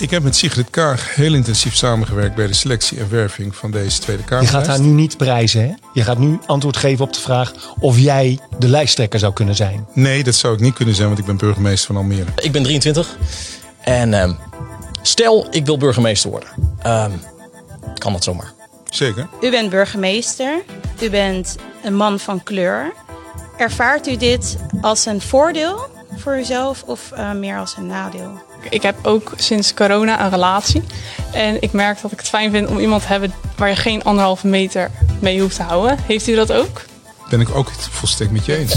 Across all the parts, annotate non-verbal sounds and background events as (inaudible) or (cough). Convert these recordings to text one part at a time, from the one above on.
Ik heb met Sigrid Kaag heel intensief samengewerkt bij de selectie en werving van deze Tweede Kamer. Je gaat haar nu niet prijzen, hè? Je gaat nu antwoord geven op de vraag of jij de lijsttrekker zou kunnen zijn. Nee, dat zou ik niet kunnen zijn, want ik ben burgemeester van Almere. Ik ben 23 en ehm, stel ik wil burgemeester worden. Ehm, kan dat zomaar? Zeker. U bent burgemeester. U bent een man van kleur. Ervaart u dit als een voordeel voor uzelf of uh, meer als een nadeel? Ik heb ook sinds corona een relatie. En ik merk dat ik het fijn vind om iemand te hebben waar je geen anderhalve meter mee hoeft te houden. Heeft u dat ook? Ben ik ook volstrekt met je eens.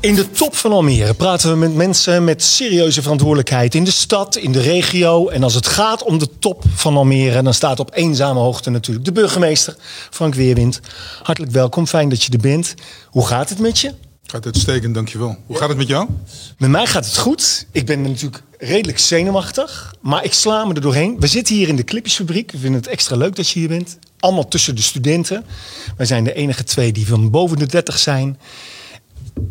In de top van Almere praten we met mensen met serieuze verantwoordelijkheid in de stad, in de regio. En als het gaat om de top van Almere, dan staat op eenzame hoogte natuurlijk de burgemeester Frank Weerwind. Hartelijk welkom, fijn dat je er bent. Hoe gaat het met je? Gaat uitstekend, dankjewel. Hoe gaat het met jou? Met mij gaat het goed. Ik ben natuurlijk redelijk zenuwachtig, maar ik sla me er doorheen. We zitten hier in de Clipjesfabriek. We vinden het extra leuk dat je hier bent. Allemaal tussen de studenten. Wij zijn de enige twee die van boven de 30 zijn.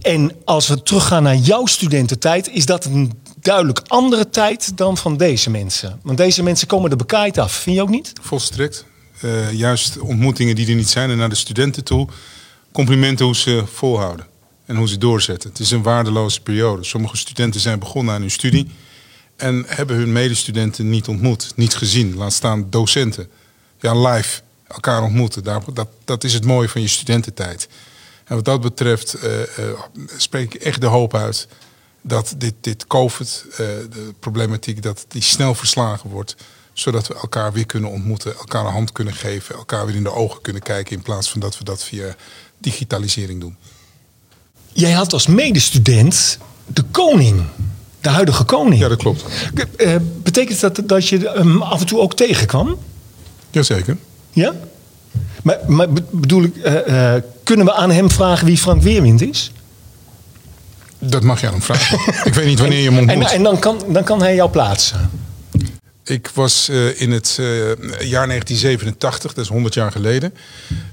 En als we teruggaan naar jouw studententijd, is dat een duidelijk andere tijd dan van deze mensen. Want deze mensen komen er bekaaid af, vind je ook niet? Volstrekt. Uh, juist ontmoetingen die er niet zijn en naar de studenten toe. Complimenten hoe ze volhouden en hoe ze doorzetten. Het is een waardeloze periode. Sommige studenten zijn begonnen aan hun studie en hebben hun medestudenten niet ontmoet, niet gezien. Laat staan docenten. Ja, live elkaar ontmoeten. Dat, dat is het mooie van je studententijd. En wat dat betreft uh, uh, spreek ik echt de hoop uit dat dit, dit COVID, uh, de problematiek, dat die snel verslagen wordt. Zodat we elkaar weer kunnen ontmoeten, elkaar een hand kunnen geven, elkaar weer in de ogen kunnen kijken. In plaats van dat we dat via digitalisering doen. Jij had als medestudent de koning, de huidige koning. Ja, dat klopt. betekent dat dat je hem af en toe ook tegenkwam? Jazeker. Ja? Maar, maar bedoel ik, uh, uh, kunnen we aan hem vragen wie Frank Weerwind is? Dat mag je aan hem vragen. ik weet niet wanneer je hem (laughs) ontmoet. En, en dan, kan, dan kan hij jou plaatsen? Ik was uh, in het jaar 1987, dat is 100 jaar geleden.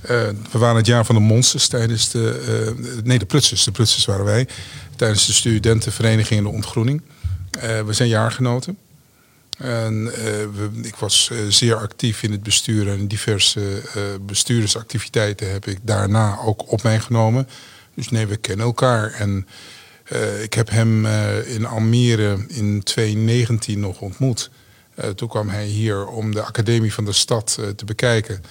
we waren het jaar van de monsters tijdens de... nee, de Prutsers. De Prutsers waren wij. Tijdens de studentenvereniging en de ontgroening. we zijn jaargenoten. En ik was zeer actief in het bestuur en diverse bestuursactiviteiten heb ik daarna ook op mij genomen. Dus nee, we kennen elkaar. En ik heb hem in Almere in 2019 nog ontmoet. Toen kwam hij hier om de academie van de stad te bekijken.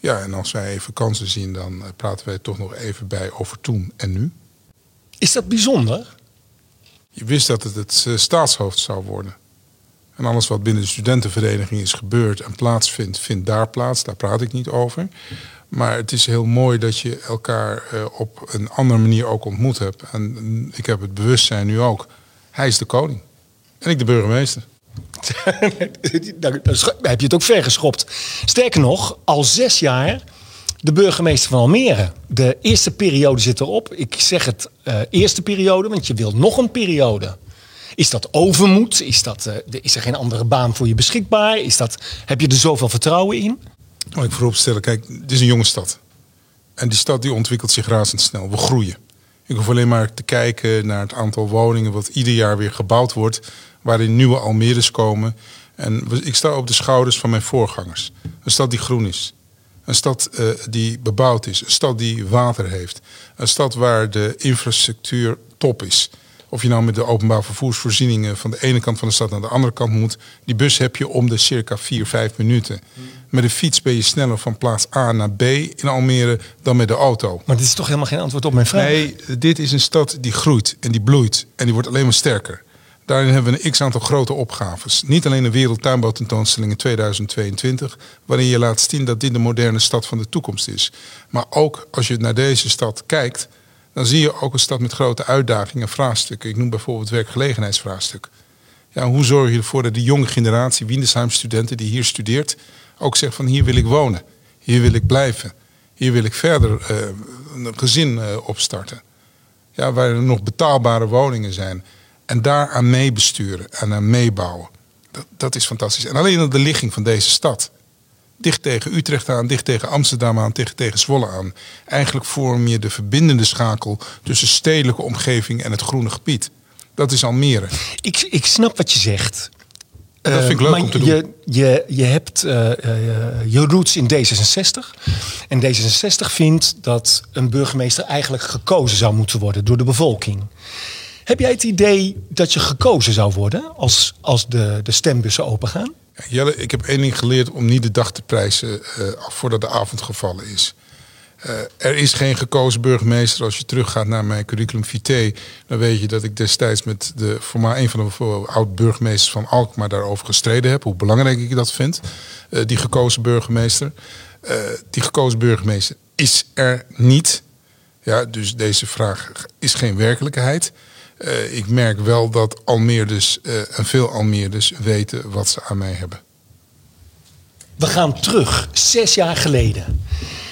Ja, en als wij even kansen zien, dan praten wij toch nog even bij over toen en nu. Is dat bijzonder? Je wist dat het het staatshoofd zou worden. En alles wat binnen de studentenvereniging is gebeurd en plaatsvindt, vindt daar plaats. Daar praat ik niet over. Maar het is heel mooi dat je elkaar op een andere manier ook ontmoet hebt. En ik heb het bewustzijn nu ook. Hij is de koning. En ik de burgemeester. (laughs) Dan heb je het ook ver geschopt. Sterker nog, al zes jaar de burgemeester van Almere. De eerste periode zit erop. Ik zeg het uh, eerste periode, want je wilt nog een periode. Is dat overmoed? Is, dat, uh, is er geen andere baan voor je beschikbaar? Is dat, heb je er zoveel vertrouwen in? Oh, ik vooropstellen, kijk, het is een jonge stad. En die stad die ontwikkelt zich razendsnel. We groeien. Ik hoef alleen maar te kijken naar het aantal woningen wat ieder jaar weer gebouwd wordt. Waarin nieuwe Almeres komen. En ik sta op de schouders van mijn voorgangers. Een stad die groen is. Een stad uh, die bebouwd is. Een stad die water heeft. Een stad waar de infrastructuur top is. Of je nou met de openbaar vervoersvoorzieningen van de ene kant van de stad naar de andere kant moet. Die bus heb je om de circa 4, 5 minuten. Met de fiets ben je sneller van plaats A naar B in Almere dan met de auto. Maar dit is toch helemaal geen antwoord op mijn vraag? Nee, dit is een stad die groeit en die bloeit en die wordt alleen maar sterker. Daarin hebben we een x-aantal grote opgaves. Niet alleen de Wereldtuinbouwtentoonstelling in 2022, waarin je laat zien dat dit de moderne stad van de toekomst is. Maar ook als je naar deze stad kijkt, dan zie je ook een stad met grote uitdagingen en vraagstukken. Ik noem bijvoorbeeld het werkgelegenheidsvraagstuk. Ja, hoe zorg je ervoor dat die jonge generatie Windesheim-studenten die hier studeert, ook zegt van hier wil ik wonen, hier wil ik blijven, hier wil ik verder uh, een gezin uh, opstarten. Ja, waar er nog betaalbare woningen zijn. En daaraan meebesturen en aan meebouwen. Dat, dat is fantastisch. En alleen al de ligging van deze stad dicht tegen Utrecht aan, dicht tegen Amsterdam aan, dicht tegen Zwolle aan. Eigenlijk vorm je de verbindende schakel tussen stedelijke omgeving en het groene gebied. Dat is Almere. Ik, ik snap wat je zegt. Dat vind ik leuk maar om te doen. Je, je, je hebt eh, eh, je roots in D66. En D66 vindt dat een burgemeester eigenlijk gekozen zou moeten worden door de bevolking. Heb jij het idee dat je gekozen zou worden als, als de, de stembussen opengaan? Ja, Jelle, ik heb één ding geleerd om niet de dag te prijzen eh, voordat de avond gevallen is. Eh, er is geen gekozen burgemeester. Als je teruggaat naar mijn curriculum vitae, dan weet je dat ik destijds met de voormalig een van de oud-burgemeesters van Alkmaar daarover gestreden heb. Hoe belangrijk ik dat vind, eh, die gekozen burgemeester. Die gekozen burgemeester is er niet. Ja, dus deze vraag is geen werkelijkheid. Eh, ik merk wel dat Almeerders eh, en veel Almeerders weten wat ze aan mij hebben. We gaan terug, zes jaar geleden.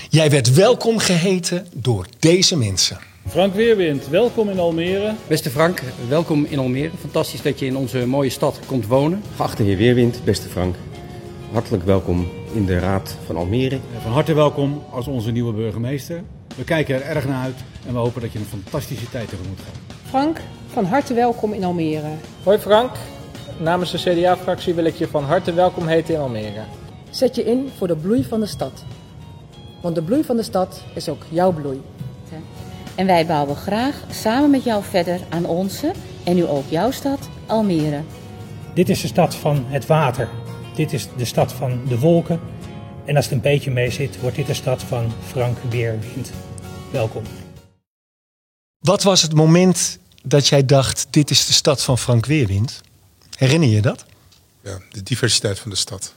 Jij werd welkom geheten door deze mensen. Frank Weerwind, welkom in Almere. Beste Frank, welkom in Almere. Fantastisch dat je in onze mooie stad komt wonen. Geachte heer Weerwind, beste Frank. Hartelijk welkom in de Raad van Almere. Van harte welkom als onze nieuwe burgemeester. We kijken er erg naar uit en we hopen dat je een fantastische tijd tegemoet gaat. Frank, van harte welkom in Almere. Hoi Frank, namens de CDA-fractie wil ik je van harte welkom heten in Almere. Zet je in voor de bloei van de stad. Want de bloei van de stad is ook jouw bloei. En wij bouwen graag samen met jou verder aan onze en nu ook jouw stad, Almere. Dit is de stad van het water. Dit is de stad van de wolken. En als het een beetje mee zit, wordt dit de stad van Frank Weerwind. Welkom. Wat was het moment dat jij dacht, dit is de stad van Frank Weerwind? Herinner je dat? Ja, de diversiteit van de stad.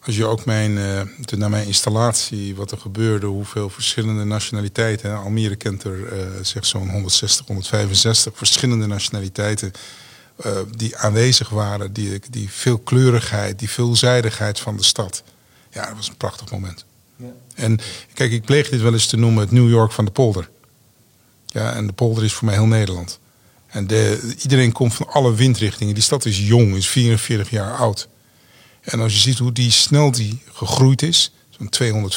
Als je ook mijn, uh, de, naar mijn installatie, wat er gebeurde, hoeveel verschillende nationaliteiten. Almere kent er uh, zeg zo'n 160, 165 verschillende nationaliteiten uh, die aanwezig waren. Die, die veelkleurigheid, die veelzijdigheid van de stad. Ja, dat was een prachtig moment. Ja. En kijk, ik pleeg dit wel eens te noemen het New York van de polder. Ja, en de polder is voor mij heel Nederland. En de, iedereen komt van alle windrichtingen. Die stad is jong, is 44 jaar oud. En als je ziet hoe die snel die gegroeid is, zo'n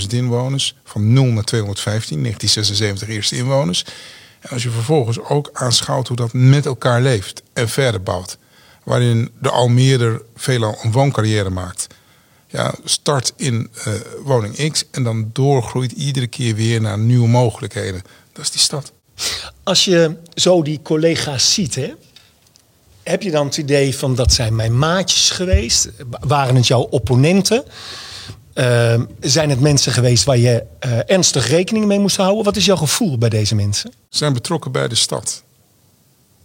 215.000 inwoners, van 0 naar 215, 1976 eerste inwoners. En als je vervolgens ook aanschouwt hoe dat met elkaar leeft en verder bouwt. Waarin de Almeerder veelal een wooncarrière maakt. Ja, start in uh, woning X en dan doorgroeit iedere keer weer naar nieuwe mogelijkheden. Dat is die stad. Als je zo die collega's ziet, hè, heb je dan het idee van dat zijn mijn maatjes geweest? Waren het jouw opponenten? Uh, zijn het mensen geweest waar je uh, ernstig rekening mee moest houden? Wat is jouw gevoel bij deze mensen? Ze zijn betrokken bij de stad.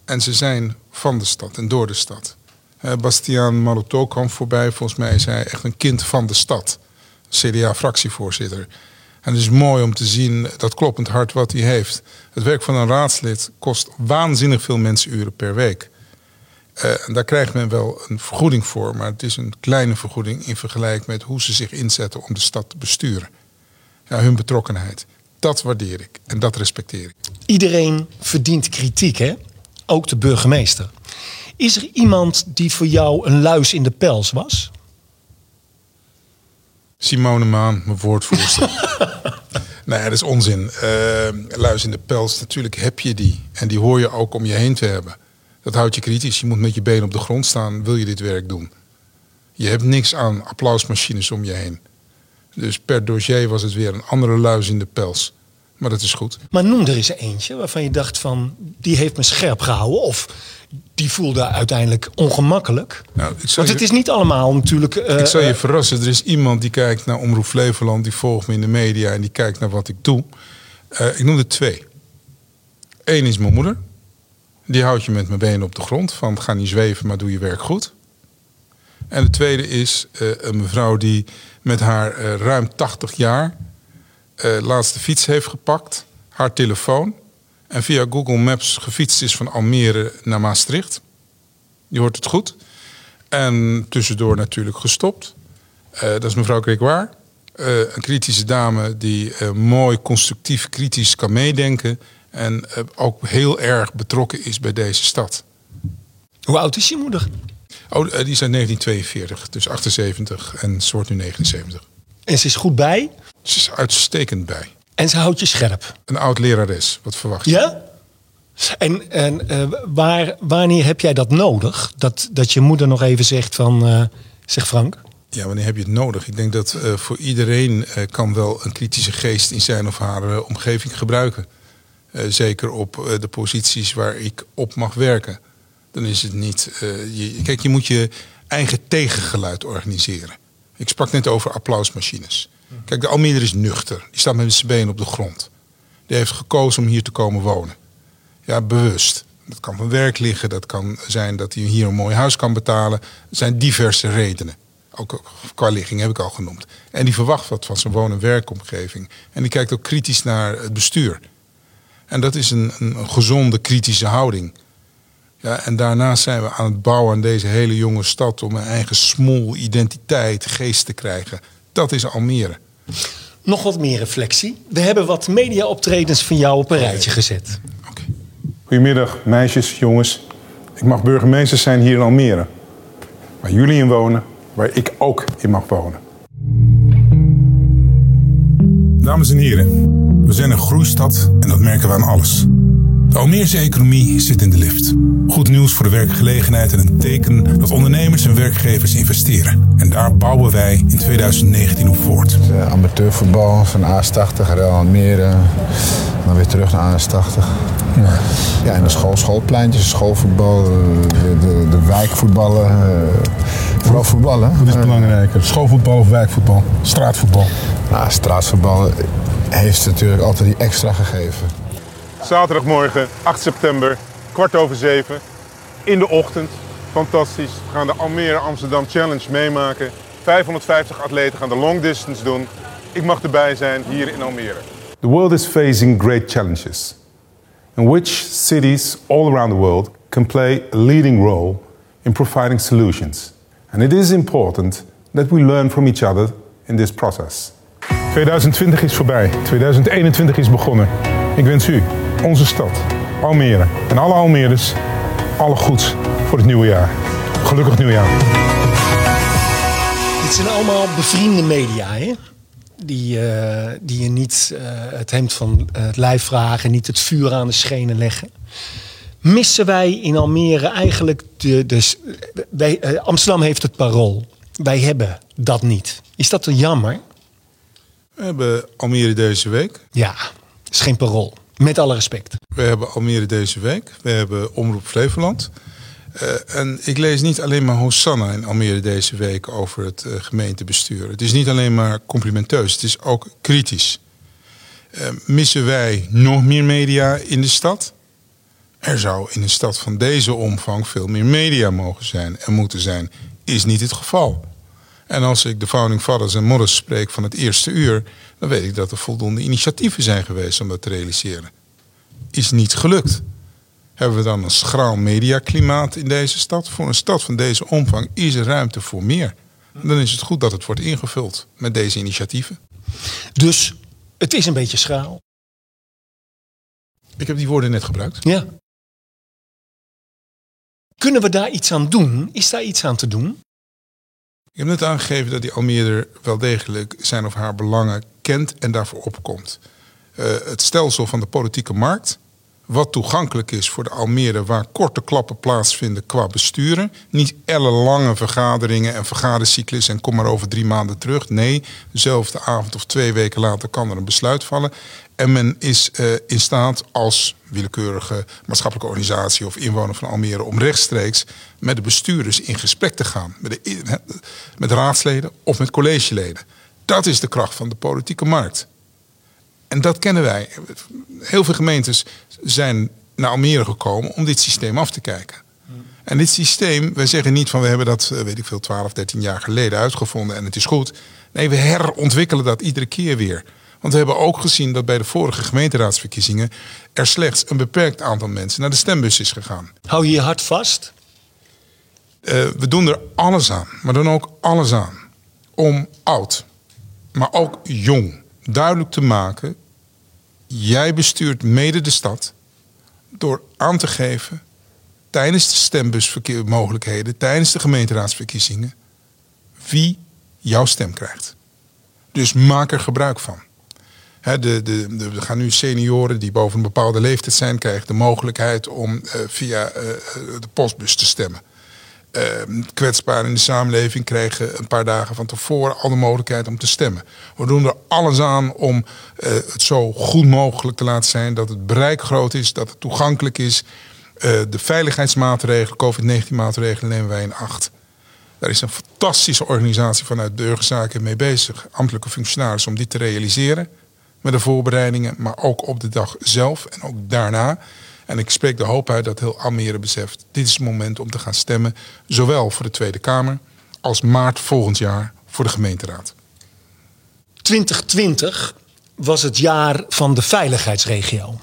En ze zijn van de stad en door de stad. Uh, Bastiaan Maroto kwam voorbij. Volgens mij is hij echt een kind van de stad. CDA-fractievoorzitter. En het is mooi om te zien dat kloppend hart wat hij heeft. Het werk van een raadslid kost waanzinnig veel mensenuren per week. Uh, en daar krijgt men wel een vergoeding voor, maar het is een kleine vergoeding in vergelijking met hoe ze zich inzetten om de stad te besturen. Ja, hun betrokkenheid. Dat waardeer ik en dat respecteer ik. Iedereen verdient kritiek, hè? Ook de burgemeester. Is er iemand die voor jou een luis in de pels was? Simone Maan, mijn woordvoerster. (laughs) nee, dat is onzin. Uh, luis in de pels, natuurlijk heb je die. En die hoor je ook om je heen te hebben. Dat houdt je kritisch. Je moet met je benen op de grond staan, wil je dit werk doen. Je hebt niks aan applausmachines om je heen. Dus per dossier was het weer een andere luis in de pels. Maar dat is goed. Maar noem er eens eentje waarvan je dacht van... die heeft me scherp gehouden of die voelde uiteindelijk ongemakkelijk. Nou, Want het is niet allemaal natuurlijk... Uh, ik zal je verrassen. Er is iemand die kijkt naar Omroep Flevoland... die volgt me in de media en die kijkt naar wat ik doe. Uh, ik noem er twee. Eén is mijn moeder. Die houdt je met mijn benen op de grond. Van ga niet zweven, maar doe je werk goed. En de tweede is uh, een mevrouw die met haar ruim 80 jaar laatste fiets heeft gepakt. Haar telefoon. En via Google Maps gefietst is van Almere naar Maastricht. Je hoort het goed. En tussendoor natuurlijk gestopt. dat is mevrouw Grégoire. een kritische dame die mooi constructief kritisch kan meedenken. En ook heel erg betrokken is bij deze stad. Hoe oud is je moeder? Oh, die is uit 1942, dus 78 en ze wordt nu 79. En ze is goed bij? Ze is uitstekend bij. En ze houdt je scherp? Een oud lerares, wat verwacht je? Ja? En, en uh, waar, wanneer heb jij dat nodig? Dat, dat je moeder nog even zegt van, uh, zeg Frank. Ja, wanneer heb je het nodig? Ik denk dat uh, voor iedereen kan wel een kritische geest in zijn of haar omgeving gebruiken. zeker op de posities waar ik op mag werken. Dan is het niet. Je, kijk, je moet je eigen tegengeluid organiseren. Ik sprak net over applausmachines. Kijk, de Almere is nuchter. Die staat met zijn benen op de grond. Die heeft gekozen om hier te komen wonen. Ja, bewust. Dat kan van werk liggen. Dat kan zijn dat hij hier een mooi huis kan betalen. Er zijn diverse redenen. Ook qua ligging heb ik al genoemd. En die verwacht wat van zijn woon- en werkomgeving. En die kijkt ook kritisch naar het bestuur. En dat is een, een gezonde kritische houding. Ja, en daarnaast zijn we aan het bouwen aan deze hele jonge stad om een eigen smol identiteit, geest te krijgen. Dat is Almere. Nog wat meer reflectie. We hebben wat media-optredens van jou op een rijtje gezet. Goedemiddag, meisjes, jongens. Ik mag burgemeester zijn hier in Almere. Waar jullie in wonen, waar ik ook in mag wonen. Dames en heren, we zijn een groeistad en dat merken we aan alles. De Almeerse economie zit in de lift. Goed nieuws voor de werkgelegenheid en een teken dat ondernemers en werkgevers investeren. En daar bouwen wij in 2019 op voort. Uh, amateurvoetbal van AS80, Real Almere. Dan weer terug naar AS80. Ja, ja en de school, schoolpleintjes, schoolvoetbal, de, de, de wijkvoetballen. Uh, vooral voetballen. Wat is belangrijker? Schoolvoetbal of wijkvoetbal? Straatvoetbal? Nou, straatvoetbal heeft natuurlijk altijd die extra gegeven. Zaterdagmorgen, 8 september, kwart over zeven. In de ochtend. Fantastisch. We gaan de Almere Amsterdam Challenge meemaken. 550 atleten gaan de long distance doen. Ik mag erbij zijn hier in Almere. The world is facing great challenges. In which cities all around the world can play a leading role in providing solutions. And it is important that we learn from each other in this process. 2020 is voorbij. 2021 is begonnen. Ik wens u onze stad, Almere en alle Almeerders alle goeds voor het nieuwe jaar. Gelukkig nieuwjaar. Dit zijn allemaal bevriende media, hè? Die, uh, die je niet uh, het hemd van het lijf vragen, niet het vuur aan de schenen leggen. Missen wij in Almere eigenlijk de. de wij, uh, Amsterdam heeft het parool. Wij hebben dat niet. Is dat jammer? We hebben Almere deze week. Ja, is geen parool. Met alle respect. We hebben Almere deze week. We hebben Omroep Flevoland. Uh, en ik lees niet alleen maar Hosanna in Almere deze week over het uh, gemeentebestuur. Het is niet alleen maar complimenteus, het is ook kritisch. Uh, missen wij nog meer media in de stad? Er zou in een stad van deze omvang veel meer media mogen zijn en moeten zijn. Is niet het geval. En als ik de founding fathers en mothers spreek van het eerste uur, dan weet ik dat er voldoende initiatieven zijn geweest om dat te realiseren. Is niet gelukt. Hebben we dan een schraal mediaklimaat in deze stad? Voor een stad van deze omvang is er ruimte voor meer. En dan is het goed dat het wordt ingevuld met deze initiatieven. Dus het is een beetje schraal. Ik heb die woorden net gebruikt. Ja. Kunnen we daar iets aan doen? Is daar iets aan te doen? Ik heb net aangegeven dat die Almere wel degelijk zijn of haar belangen en daarvoor opkomt. Uh, het stelsel van de politieke markt, wat toegankelijk is voor de Almere, waar korte klappen plaatsvinden qua besturen. Niet ellenlange vergaderingen en vergadercyclus en kom maar over drie maanden terug. Nee, dezelfde avond of twee weken later kan er een besluit vallen. En men is uh, in staat als willekeurige maatschappelijke organisatie of inwoner van Almere om rechtstreeks met de bestuurders in gesprek te gaan. Met, de, met raadsleden of met collegeleden. Dat is de kracht van de politieke markt. En dat kennen wij. Heel veel gemeentes zijn naar Almere gekomen om dit systeem af te kijken. En dit systeem, wij zeggen niet van we hebben dat, weet ik veel, 12, 13 jaar geleden uitgevonden en het is goed. Nee, we herontwikkelen dat iedere keer weer. Want we hebben ook gezien dat bij de vorige gemeenteraadsverkiezingen er slechts een beperkt aantal mensen naar de stembus is gegaan. Hou je je hart vast? Uh, we doen er alles aan, maar dan ook alles aan om oud, maar ook jong duidelijk te maken: jij bestuurt mede de stad door aan te geven tijdens de stembusmogelijkheden, tijdens de gemeenteraadsverkiezingen, wie jouw stem krijgt. Dus maak er gebruik van. De, de, we gaan nu senioren die boven een bepaalde leeftijd zijn, krijgen de mogelijkheid om eh, via eh, de postbus te stemmen. Uh, kwetsbaren in de samenleving krijgen een paar dagen van tevoren al de mogelijkheid om te stemmen. We doen er alles aan om uh, het zo goed mogelijk te laten zijn, dat het bereik groot is, dat het toegankelijk is. Uh, de veiligheidsmaatregelen, COVID-19 maatregelen nemen wij in acht. Daar is een fantastische organisatie vanuit Burgerzaken mee bezig, ambtelijke functionarissen, om dit te realiseren. Met de voorbereidingen, maar ook op de dag zelf en ook daarna. En ik spreek de hoop uit dat heel Almere beseft... dit is het moment om te gaan stemmen... zowel voor de Tweede Kamer als maart volgend jaar voor de gemeenteraad. 2020 was het jaar van de veiligheidsregio.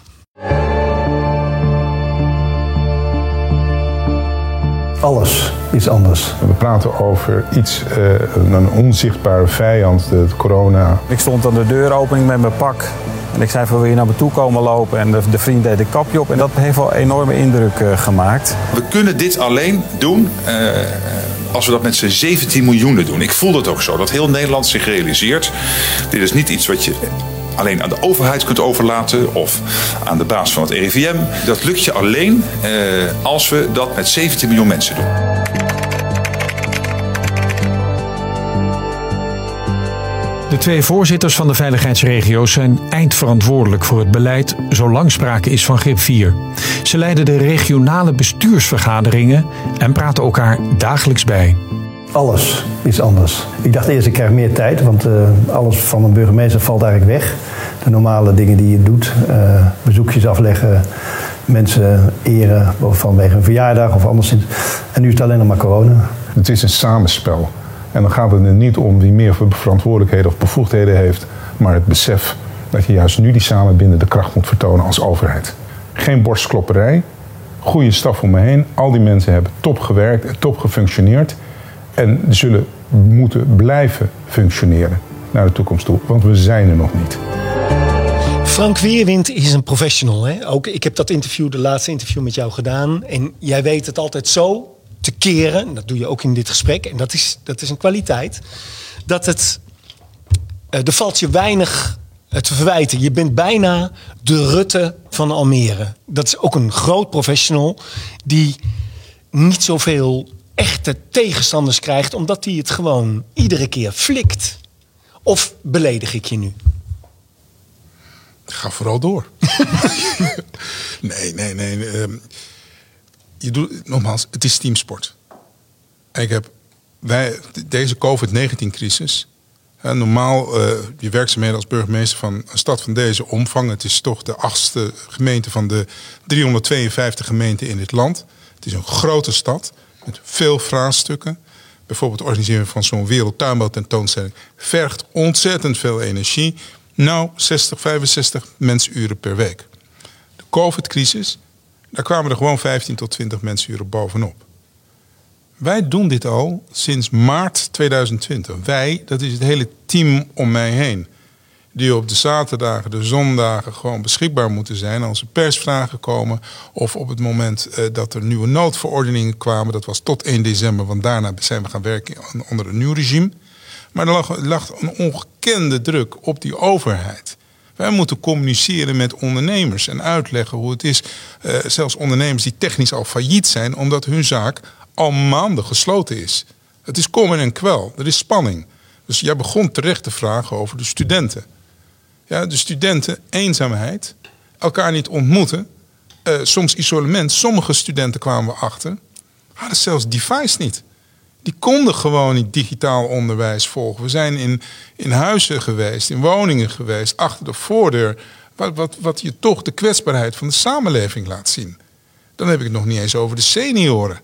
Alles is anders. We praten over iets, uh, een onzichtbare vijand, de corona. Ik stond aan de deuropening met mijn pak en ik zei van wil je naar me toe komen lopen en de, de vriend deed een kapje op en dat heeft wel enorme indruk uh, gemaakt. We kunnen dit alleen doen uh, als we dat met z'n 17 miljoenen doen. Ik voel dat ook zo, dat heel Nederland zich realiseert. Dit is niet iets wat je alleen aan de overheid kunt overlaten of aan de baas van het RIVM. Dat lukt je alleen eh, als we dat met 17 miljoen mensen doen. De twee voorzitters van de veiligheidsregio's zijn eindverantwoordelijk voor het beleid zolang sprake is van grip 4. Ze leiden de regionale bestuursvergaderingen en praten elkaar dagelijks bij. Alles is anders. Ik dacht eerst, ik krijg meer tijd, want uh, alles van een burgemeester valt eigenlijk weg. De normale dingen die je doet, uh, bezoekjes afleggen, mensen eren vanwege een verjaardag of anderszins. En nu is het alleen nog maar corona. Het is een samenspel. En dan gaat het er niet om wie meer verantwoordelijkheden of bevoegdheden heeft, maar het besef dat je juist nu die samenbindende kracht moet vertonen als overheid. Geen borstklopperij, goede staf om me heen. Al die mensen hebben top gewerkt en top gefunctioneerd. En zullen moeten blijven functioneren naar de toekomst toe, want we zijn er nog niet. Frank Weerwind is een professional. Hè? Ook, ik heb dat interview, de laatste interview met jou gedaan. En jij weet het altijd zo te keren. Dat doe je ook in dit gesprek. En dat is, dat is een kwaliteit. Dat het. Uh, er valt je weinig te verwijten. Je bent bijna de Rutte van Almere. Dat is ook een groot professional die niet zoveel echte tegenstanders krijgt, omdat hij het gewoon iedere keer flikt. Of beledig ik je nu? Ga vooral door. (laughs) nee, nee, nee. Um, je doet, nogmaals, het is teamsport. En ik heb wij, deze COVID-19-crisis. Normaal, uh, je werkzaamheden als burgemeester van een stad van deze omvang. Het is toch de achtste gemeente van de 352 gemeenten in dit land. Het is een grote stad met veel vraagstukken. Bijvoorbeeld het organiseren van zo'n wereldtuinbouwtentoonstelling vergt ontzettend veel energie. Nou, 60, 65 mensuren per week. De COVID-crisis, daar kwamen er gewoon 15 tot 20 mensuren bovenop. Wij doen dit al sinds maart 2020. Wij, dat is het hele team om mij heen die op de zaterdagen, de zondagen gewoon beschikbaar moeten zijn als er persvragen komen. Of op het moment uh, dat er nieuwe noodverordeningen kwamen. Dat was tot 1 december, want daarna zijn we gaan werken onder een nieuw regime. Maar er lag, lag een ongekende druk op die overheid. Wij moeten communiceren met ondernemers en uitleggen hoe het is. Uh, zelfs ondernemers die technisch al failliet zijn, omdat hun zaak al maanden gesloten is. Het is komen en kwel, er is spanning. Dus jij begon terecht te vragen over de studenten. Ja, de studenten, eenzaamheid, elkaar niet ontmoeten, uh, soms isolement. Sommige studenten kwamen we achter, hadden zelfs device niet. Die konden gewoon niet digitaal onderwijs volgen. We zijn in, in huizen geweest, in woningen geweest, achter de voordeur. Wat, wat, wat je toch de kwetsbaarheid van de samenleving laat zien. Dan heb ik het nog niet eens over de senioren.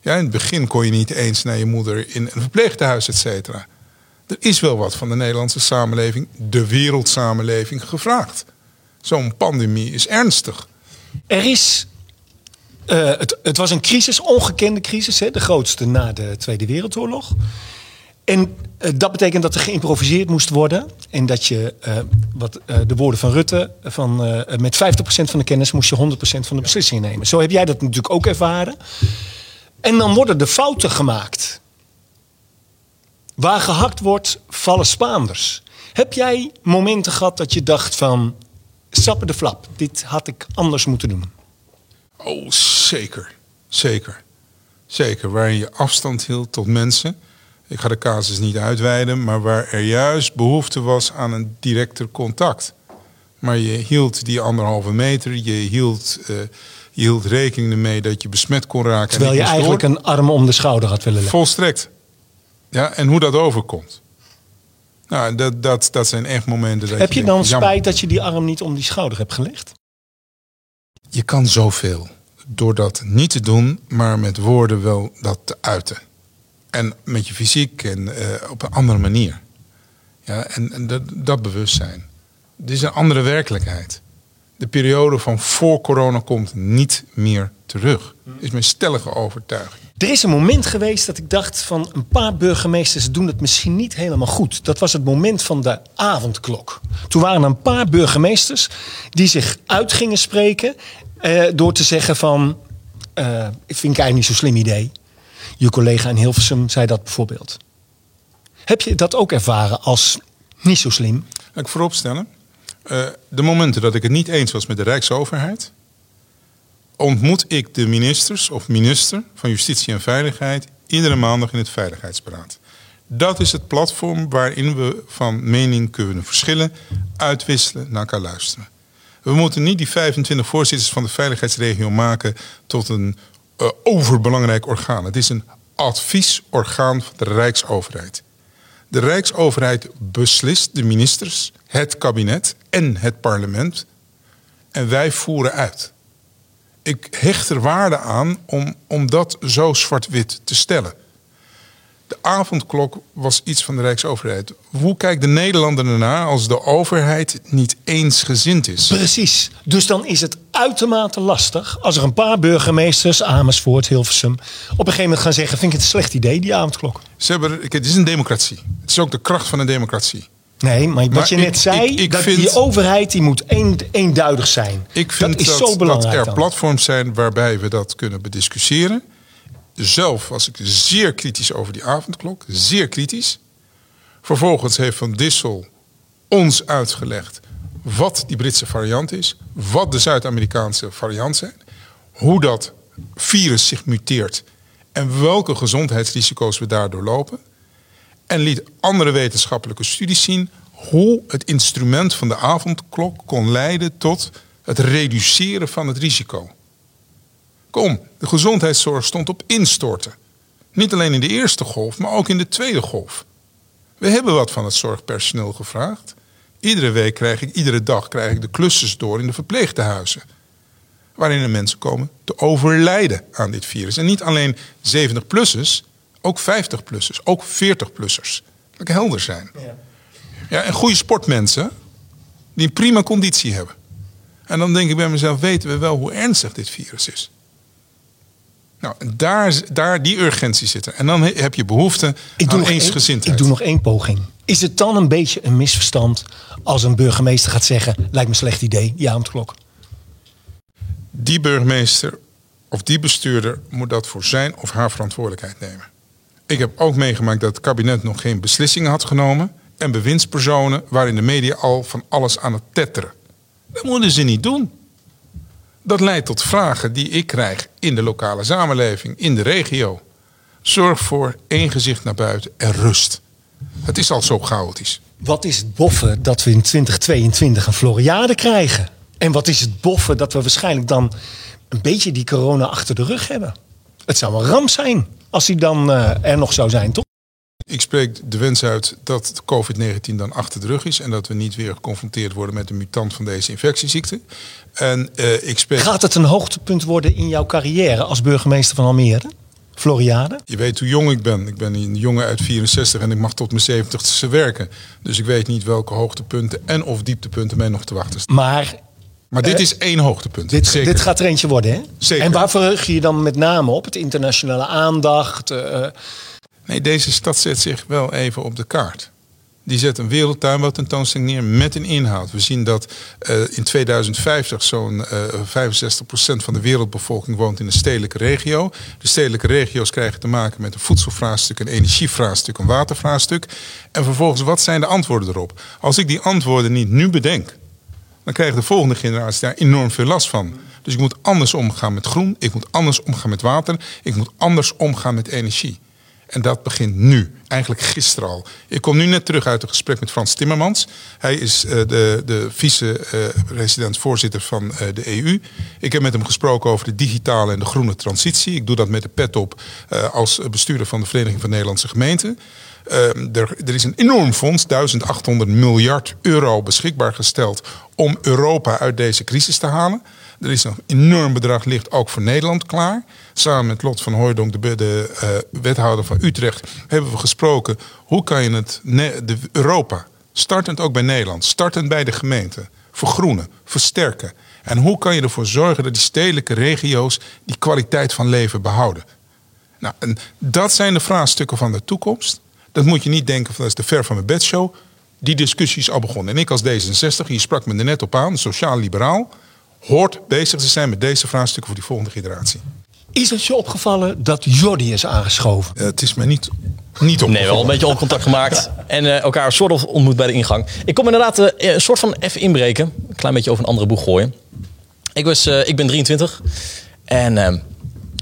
Ja, in het begin kon je niet eens naar je moeder in een verpleeghuis, et cetera. Er is wel wat van de Nederlandse samenleving, de wereldsamenleving, gevraagd. Zo'n pandemie is ernstig. Er is. Uh, het, het, was een crisis, ongekende crisis, hè, de grootste na de Tweede Wereldoorlog. En uh, dat betekent dat er geïmproviseerd moest worden. En dat je, uh, wat de woorden van Rutte, van, met 50% van de kennis moest je 100% van de beslissingen nemen. Zo heb jij dat natuurlijk ook ervaren. En dan worden de fouten gemaakt. Waar gehakt wordt, vallen Spaanders. Heb jij momenten gehad dat je dacht van... Sappen de flap, dit had ik anders moeten doen? Oh, zeker. Zeker. Zeker. Waarin je afstand hield tot mensen. Ik ga de casus niet uitweiden, maar waar er juist behoefte was aan een directer contact. Maar je hield die anderhalve meter, je hield, eh, je hield rekening ermee dat je besmet kon raken. Terwijl je eigenlijk een arm om de schouder had willen leggen. Volstrekt. Ja, en hoe dat overkomt. Nou, dat, dat, dat zijn echt momenten dat Heb je je dan denkt, jammer. spijt dat je die arm niet om die schouder hebt gelegd? Je kan zoveel door dat niet te doen, maar met woorden wel dat te uiten. En met je fysiek en eh, op een andere manier. Ja, en, en dat, dat bewustzijn. Dit is een andere werkelijkheid. De periode van voor corona komt niet meer terug. Is mijn stellige overtuiging. Er is een moment geweest dat ik dacht van een paar burgemeesters doen het misschien niet helemaal goed. Dat was het moment van de avondklok. Toen waren er een paar burgemeesters die zich uit gingen spreken eh, door te zeggen van, eh, vind ik eigenlijk niet zo'n slim idee. Je collega in Hilversum zei dat bijvoorbeeld. Heb je dat ook ervaren als niet zo slim? Ik vooropstellen. eh, de momenten dat ik het niet eens was met de Rijksoverheid, ontmoet ik de ministers of minister van Justitie en Veiligheid iedere maandag in het Veiligheidsberaad. Dat is het platform waarin we van mening kunnen verschillen, uitwisselen, naar elkaar luisteren. We moeten niet die 25 voorzitters van de veiligheidsregio maken tot een eh, overbelangrijk orgaan. Het is een adviesorgaan van de Rijksoverheid. De Rijksoverheid beslist, de ministers, het kabinet en het parlement. En wij voeren uit. Ik hecht er waarde aan om, om dat zo zwart-wit te stellen. De avondklok was iets van de Rijksoverheid. Hoe kijkt de Nederlander ernaar als de overheid niet eensgezind is? Precies. Dus dan is het uitermate lastig als er een paar burgemeesters, Amersfoort, Hilversum, op een gegeven moment gaan zeggen: Vind ik het een slecht idee, die avondklok? Ze hebben, het is een democratie. Het is ook de kracht van een democratie. Nee, maar wat Maar je ik- net zei, ik- ik dat vind- die overheid die moet een, eenduidig zijn. Ik vind dat is dat, zo belangrijk. dat er dan. platforms zijn waarbij we dat kunnen bediscussiëren. Zelf was ik zeer kritisch over die avondklok. Zeer kritisch. Vervolgens heeft Van Dissel ons uitgelegd wat die Britse variant is. Wat de Zuid-Amerikaanse variant zijn. Hoe dat virus zich muteert. En welke gezondheidsrisico's we daardoor lopen. En liet andere wetenschappelijke studies zien hoe het instrument van de avondklok kon leiden tot het reduceren van het risico. Kom, de gezondheidszorg stond op instorten. Niet alleen in de eerste golf, maar ook in de tweede golf. We hebben wat van het zorgpersoneel gevraagd. Iedere week krijg ik, iedere dag krijg ik de klussers door in de verpleegtehuizen. Waarin de mensen komen te overlijden aan dit virus. En niet alleen 70-plussers, ook 50-plussers, ook 40-plussers. Dat ik helder zijn. Ja, en goede sportmensen die een prima conditie hebben. En dan denk ik bij mezelf, weten we wel hoe ernstig dit virus is. Nou, daar, daar die urgentie zit er. En dan he- heb je behoefte Ik doe, aan eensgezindheid. ik doe nog één poging. Is het dan een beetje een misverstand als een burgemeester gaat zeggen: lijkt me een slecht idee, die avondklok? Die burgemeester of die bestuurder moet dat voor zijn of haar verantwoordelijkheid nemen. Ik heb ook meegemaakt dat het kabinet nog geen beslissingen had genomen. En bewindspersonen waarin de media al van alles aan het tetteren. Dat moeten ze niet doen. Dat leidt tot vragen die ik krijg in de lokale samenleving, in de regio. Zorg voor één gezicht naar buiten en rust. Het is al zo chaotisch. Wat is het boffen dat we in 2022 een Floriade krijgen? En wat is het boffen dat we waarschijnlijk dan een beetje die corona achter de rug hebben? Het zou een ramp zijn als die dan eh, er nog zou zijn, toch? Ik spreek de wens uit dat de COVID-19 dan achter de rug is. En dat we niet weer geconfronteerd worden met de mutant van deze infectieziekte. En eh, ik spreek. Gaat het een hoogtepunt worden in jouw carrière als burgemeester van Almere? Floriade? Je weet hoe jong ik ben. Ik ben een jongen uit 64 en ik mag tot mijn 70ste werken. Dus ik weet niet welke hoogtepunten en of dieptepunten mij nog te wachten staan. Maar, Maar dit eh, is één hoogtepunt. Dit, Zeker. dit gaat er eentje worden, hè? Zeker. En waar verheug je je dan met name op? Het internationale aandacht? eh, Nee, deze stad zet zich wel even op de kaart. die zet een wereldtuinbouwtentoonstelling neer met een inhoud. We zien dat uh, in 2050 zo'n uh, 65% van de wereldbevolking woont in een stedelijke regio. De stedelijke regio's krijgen te maken met een voedselvraagstuk, een energievraagstuk, een watervraagstuk. En vervolgens, wat zijn de antwoorden erop? Als ik die antwoorden niet nu bedenk, dan krijgt de volgende generatie daar enorm veel last van. Dus ik moet anders omgaan met groen, ik moet anders omgaan met water, ik moet anders omgaan met energie. En dat begint nu, eigenlijk gisteren al. Ik kom nu net terug uit een gesprek met Frans Timmermans. Hij is uh, de, de vice-resident-voorzitter van uh, de EU. Ik heb met hem gesproken over de digitale en de groene transitie. Ik doe dat met de pet op uh, als bestuurder van de Vereniging van Nederlandse Gemeenten. Ehm, er, er, is een enorm fonds, 1800 miljard euro beschikbaar gesteld om Europa uit deze crisis te halen. Er is een enorm bedrag ligt ook voor Nederland klaar. Samen met Lot van Hooijdonk, de, uh, wethouder van Utrecht, hebben we gesproken hoe kan je het de Europa, startend ook bij Nederland, startend bij de gemeente, vergroenen, versterken. En hoe kan je ervoor zorgen dat die stedelijke regio's die kwaliteit van leven behouden? Nou, en dat zijn de vraagstukken van de toekomst. Dat moet je niet denken van dat is de ver van mijn bedshow. Die discussie is al begonnen. En ik als D66, je sprak me er net op aan, sociaal-liberaal, hoort bezig te zijn met deze vraagstukken voor die volgende generatie. Is het je opgevallen dat Jordi is aangeschoven? Uh, het is mij niet, niet opgevallen. Nee, wel een beetje contact gemaakt. (laughs) en uh, elkaar een soort of ontmoet bij de ingang. Ik kom inderdaad uh, een soort van even inbreken. Een klein beetje over een andere boeg gooien. Ik, was, ik ben 23. En ehm,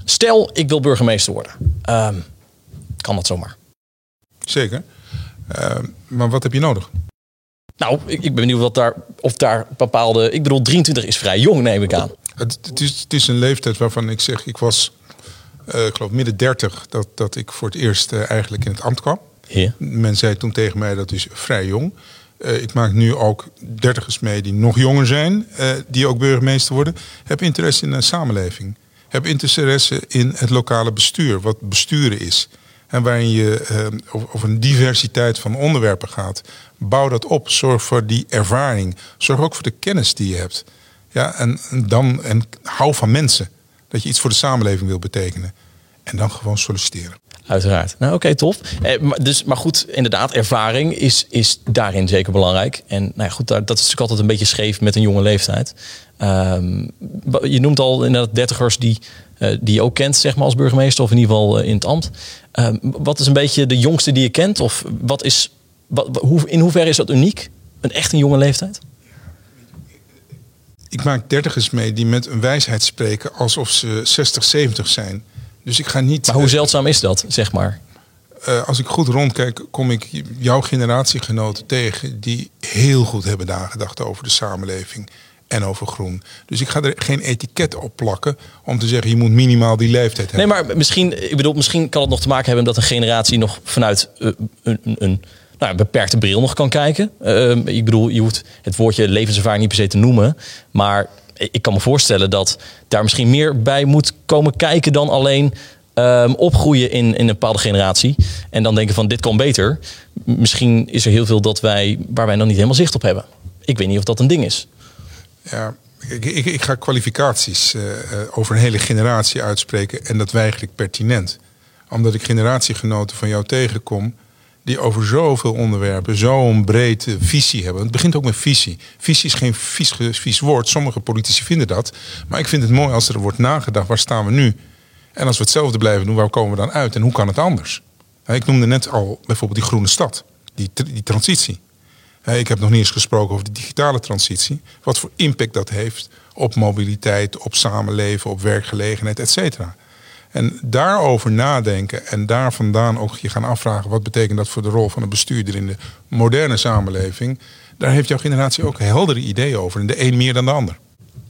stel, ik wil burgemeester worden. Ehm, kan dat zomaar? Zeker. Ehm, maar wat heb je nodig? Nou, ik, ik ben benieuwd wat daar, of daar bepaalde. Ik bedoel, 23 is vrij jong, neem ik aan. Het, het, is, het is een leeftijd waarvan ik zeg, ik was, uh, ik geloof midden 30, dat, dat ik voor het eerst uh, eigenlijk in het ambt kwam. Men zei toen tegen mij dat is vrij jong. Uh, ik maak nu ook dertigers mee die nog jonger zijn, die ook burgemeester worden. Heb interesse in een samenleving. Heb interesse in het lokale bestuur, wat besturen is. En waarin je over een diversiteit van onderwerpen gaat. Bouw dat op. Zorg voor die ervaring. Zorg ook voor de kennis die je hebt. Ja, en, dan, en hou van mensen. Dat je iets voor de samenleving wil betekenen. En dan gewoon solliciteren. Uiteraard. Nou, oké, tof. Eh, maar, dus, maar goed, inderdaad, ervaring is, is daarin zeker belangrijk. En nou ja, goed, dat is natuurlijk altijd een beetje scheef met een jonge leeftijd. Um, je noemt al inderdaad dertigers die, die je ook kent, zeg maar, als burgemeester, of in ieder geval uh, in het ambt. Um, wat is een beetje de jongste die je kent? Of wat is, wat, hoe, in hoeverre is dat uniek? Een echt een jonge leeftijd? ik maak dertigers mee die met een wijsheid spreken alsof ze 60, 70 zijn. Dus ik ga niet. Maar hoe zeldzaam is dat, zeg maar? Uh, als ik goed rondkijk, kom ik jouw generatiegenoten tegen die heel goed hebben nagedacht over de samenleving en over groen. Dus ik ga er geen etiket op plakken om te zeggen je moet minimaal die leeftijd hebben. Nee, maar misschien, ik bedoel, misschien kan het nog te maken hebben dat een generatie nog vanuit uh, een, een nou, een beperkte bril nog kan kijken. Uh, ik bedoel, je hoeft het woordje levenservaring niet per se te noemen. Maar ik kan me voorstellen dat daar misschien meer bij moet komen kijken dan alleen um, opgroeien in, in een bepaalde generatie. En dan denken van dit kan beter. Misschien is er heel veel dat wij, waar wij nog niet helemaal zicht op hebben. Ik weet niet of dat een ding is. Ja, ik, ik, ik ga kwalificaties uh, over een hele generatie uitspreken. En dat weiger ik pertinent. Omdat ik generatiegenoten van jou tegenkom die over zoveel onderwerpen zo'n breed visie hebben. Het begint ook met visie. Visie is geen vies, vies woord. Sommige politici vinden dat. Maar ik vind het mooi als er wordt nagedacht, waar staan we nu? En als we hetzelfde blijven doen, waar komen we dan uit? En hoe kan het anders? Ik noemde net al bijvoorbeeld die groene stad, die, die transitie. Ik heb nog niet eens gesproken over de digitale transitie. Wat voor impact dat heeft op mobiliteit, op samenleven, op werkgelegenheid, et cetera. En daarover nadenken en daar vandaan ook je gaan afvragen... wat betekent dat voor de rol van een bestuurder in de moderne samenleving... daar heeft jouw generatie ook heldere ideeën over. De een meer dan de ander.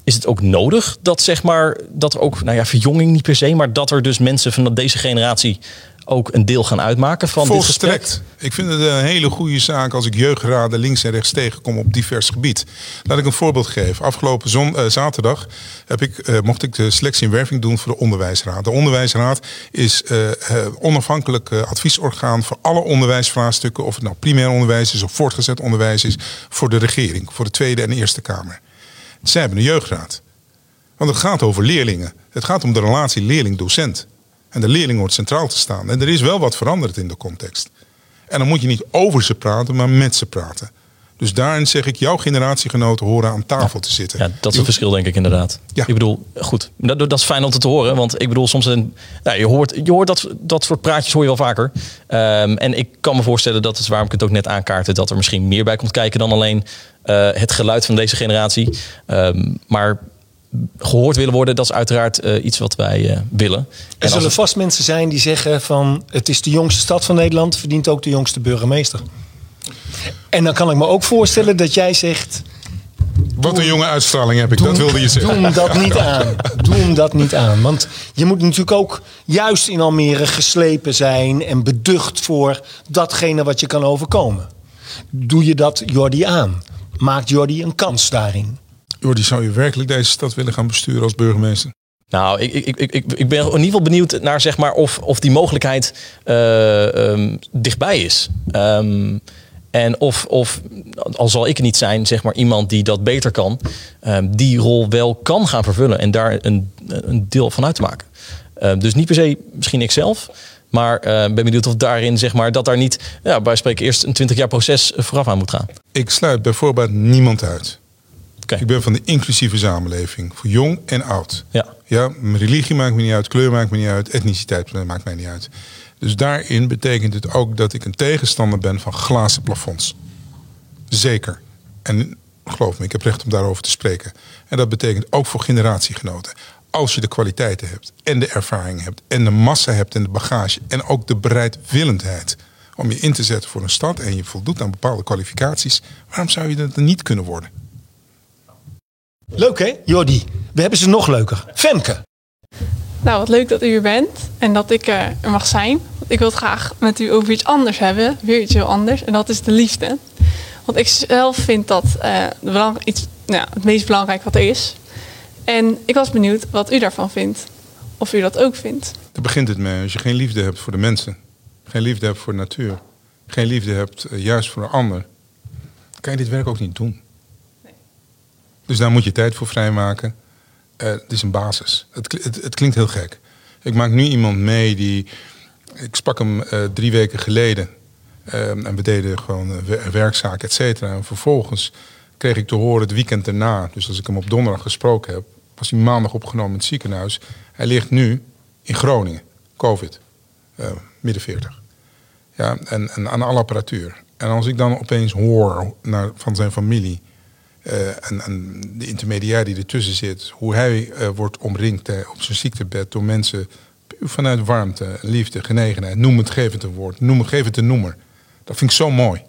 Is het ook nodig dat, zeg maar, dat er ook, nou ja, verjonging niet per se... maar dat er dus mensen van deze generatie ook een deel gaan uitmaken van Volstrekt. dit gesprek? Ik vind het een hele goede zaak als ik jeugdraden links en rechts tegenkom op divers gebied. Laat ik een voorbeeld geven. Afgelopen zon, uh, zaterdag heb ik, uh, mocht ik de selectie en werving doen voor de Onderwijsraad. De Onderwijsraad is uh, onafhankelijk adviesorgaan voor alle onderwijsvraagstukken, of het nou primair onderwijs is of voortgezet onderwijs is, voor de regering, voor de Tweede en de Eerste Kamer. Zij hebben een jeugdraad. Want het gaat over leerlingen. Het gaat om de relatie leerling-docent. En de leerling hoort centraal te staan. En er is wel wat veranderd in de context. En dan moet je niet over ze praten, maar met ze praten. Dus daarin zeg ik, jouw generatiegenoten horen aan tafel te zitten. Ja, dat is het verschil denk ik inderdaad. Ja. Ik bedoel, goed, dat, dat is fijn om te horen. Want ik bedoel, soms een, nou, je hoort, je hoort dat, dat soort praatjes hoor je wel vaker. Ehm, en ik kan me voorstellen, dat is waarom ik het ook net aankaartte... dat er misschien meer bij komt kijken dan alleen eh, het geluid van deze generatie. Ehm, maar gehoord willen worden, dat is uiteraard eh, iets wat wij eh, willen. Er zullen het- vast mensen zijn die zeggen van het is de jongste stad van Nederland, verdient ook de jongste burgemeester. En dan kan ik me ook voorstellen dat jij zegt, Wat een jonge uitstraling heb ik, dat wilde je zeggen. doe hem dat niet (laughs) aan. Doe hem dat niet aan. Want je moet natuurlijk ook juist in Almere geslepen zijn en beducht voor datgene wat je kan overkomen. Doe je dat Jordi aan? Maakt Jordi een kans daarin? Jordi, zou je werkelijk deze stad willen gaan besturen als burgemeester? Nou, ik, ik, ik, ik, ben in ieder geval benieuwd naar zeg maar, of, of die mogelijkheid eh, ehm, dichtbij is. Ehm, en of, of, al zal ik niet zijn, zeg maar iemand die dat beter kan, ehm, die rol wel kan gaan vervullen en daar een, een deel van uit te maken. Dus niet per se misschien ik zelf, maar eh, ben benieuwd of daarin, zeg maar, dat daar niet, ja, bij spreken eerst een 20 jaar proces vooraf aan moet gaan. Ik sluit bijvoorbeeld niemand uit. Ik ben van de inclusieve samenleving, voor jong en oud. Ja. Ja, mijn religie maakt me niet uit, kleur maakt me niet uit, etniciteit maakt mij niet uit. Dus daarin betekent het ook dat ik een tegenstander ben van glazen plafonds. Zeker. En geloof me, ik heb recht om daarover te spreken. En dat betekent ook voor generatiegenoten. Als je de kwaliteiten hebt en de ervaring hebt en de massa hebt en de bagage en ook de bereidwillendheid om je in te zetten voor een stad en je voldoet aan bepaalde kwalificaties, waarom zou je dat niet kunnen worden? Leuk hè, Jordi? We hebben ze nog leuker. Femke. Nou, wat leuk dat u hier bent en dat ik eh, er mag zijn. Want ik wil het graag met u over iets anders hebben, weer iets heel anders. En dat is de liefde. Want ik zelf vind dat eh, de belang- iets, nou, ja, het meest belangrijk wat er is. En ik was benieuwd wat u daarvan vindt. Of u dat ook vindt. Daar begint het mee. Als je geen liefde hebt voor de mensen, geen liefde hebt voor de natuur, geen liefde hebt eh, juist voor een ander, kan je dit werk ook niet doen. Dus daar moet je tijd voor vrijmaken. Eh, het is een basis. Het, het, het klinkt heel gek. Ik maak nu iemand mee die. Ik sprak hem eh, drie weken geleden. Eh, en we deden gewoon eh, wer- werkzaken, et cetera. En vervolgens kreeg ik te horen het weekend erna. Dus als ik hem op donderdag gesproken heb, was hij maandag opgenomen in het ziekenhuis. Hij ligt nu in Groningen, COVID, midden 40. Ja, en, en aan alle apparatuur. En als ik dan opeens hoor naar, van zijn familie en, en de intermediair die ertussen zit, hoe hij eh, wordt omringd eh, op zijn ziektebed door mensen vanuit warmte, liefde, genegenheid. Noem het, geef het een woord. Noem het, geef het een noemer. Dat vind ik zo mooi.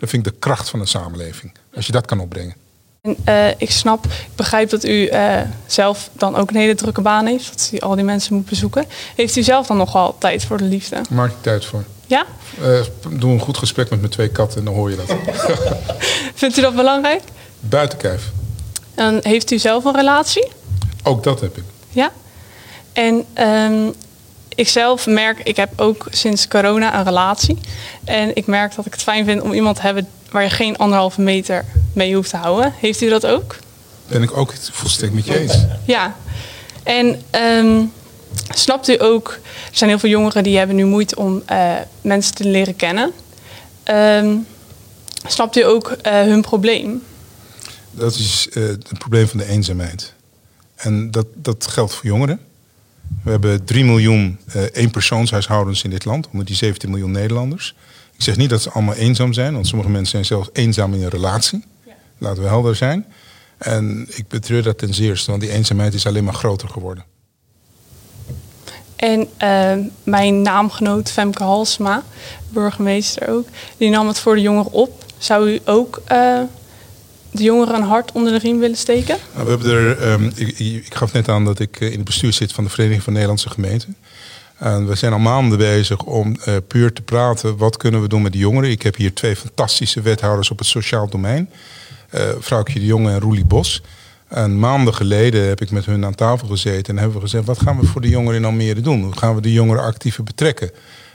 Dat vind ik de kracht van een samenleving. Als je dat kan opbrengen. En eh, ik snap, ik begrijp dat u eh, zelf dan ook een hele drukke baan heeft. Dat u al die mensen moet bezoeken. Heeft u zelf dan nog wel tijd voor de liefde? Maak je tijd voor. Ja? Eh, doe een goed gesprek met mijn twee katten en dan hoor je dat. (laughs) Vindt u dat belangrijk? Buiten kijf. En heeft u zelf een relatie? Ook dat heb ik. Ja. En ehm, ik zelf merk, ik heb ook sinds corona een relatie. En ik merk dat ik het fijn vind om iemand te hebben waar je geen anderhalve meter mee hoeft te houden. Heeft u dat ook? Ben ik ook volstrekt met je eens. Ja. En ehm, snapt u ook, er zijn heel veel jongeren die hebben nu moeite om eh, mensen te leren kennen. Ehm, snapt u ook eh, hun probleem? Dat is eh, het probleem van de eenzaamheid. En dat, dat geldt voor jongeren. We hebben 3 miljoen eh eenpersoonshuishoudens in dit land, onder die 17 miljoen Nederlanders. Ik zeg niet dat ze allemaal eenzaam zijn, want sommige mensen zijn zelfs eenzaam in een relatie. Laten we helder zijn. En ik betreur dat ten zeerste, want die eenzaamheid is alleen maar groter geworden. En eh, mijn naamgenoot Femke Halsma, burgemeester ook, die nam het voor de jongeren op. Zou u ook eh, de jongeren een hart onder de riem willen steken? Nou, we hebben er, ehm, ik, ik gaf net aan dat ik eh, in het bestuur zit van de Vereniging van Nederlandse Gemeenten. En we zijn al maanden bezig om eh, puur te praten. Wat kunnen we doen met de jongeren? Ik heb hier twee fantastische wethouders op het sociaal domein. Vrouwtje de Jonge en Roelie Bos. En maanden geleden heb ik met hun aan tafel gezeten en hebben we gezegd: wat gaan we voor de jongeren in Almere doen? Hoe gaan we de jongeren actiever betrekken?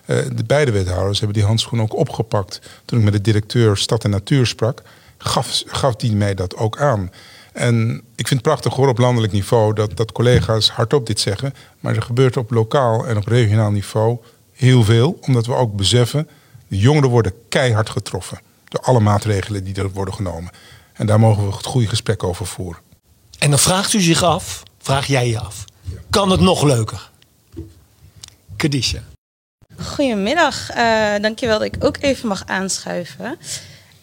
De beide wethouders hebben die handschoen ook opgepakt. Toen ik met de directeur Stad en Natuur sprak, gaf, gaf die mij dat ook aan. En ik vind het prachtig hoor op landelijk niveau dat, dat collega's hardop dit zeggen. Maar er gebeurt op lokaal en op regionaal niveau heel veel. Omdat we ook beseffen De jongeren worden keihard getroffen door alle maatregelen die er worden genomen. En daar mogen we het goede gesprek over voeren. En dan vraagt u zich af, vraag jij je af, kan het nog leuker? Kadisha. Goedemiddag, uh, dankjewel dat ik ook even mag aanschuiven.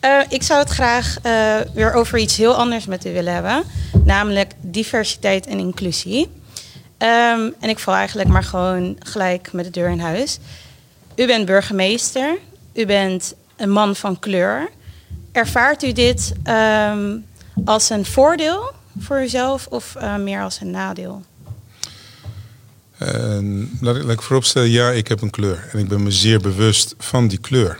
Uh, ik zou het graag uh, weer over iets heel anders met u willen hebben, namelijk diversiteit en inclusie. Um, en ik val eigenlijk maar gewoon gelijk met de deur in huis. U bent burgemeester, u bent een man van kleur. Ervaart u dit um, als een voordeel voor uzelf of uh, meer als een nadeel? Uh, laat, ik, laat ik vooropstellen, ja, ik heb een kleur. En ik ben me zeer bewust van die kleur.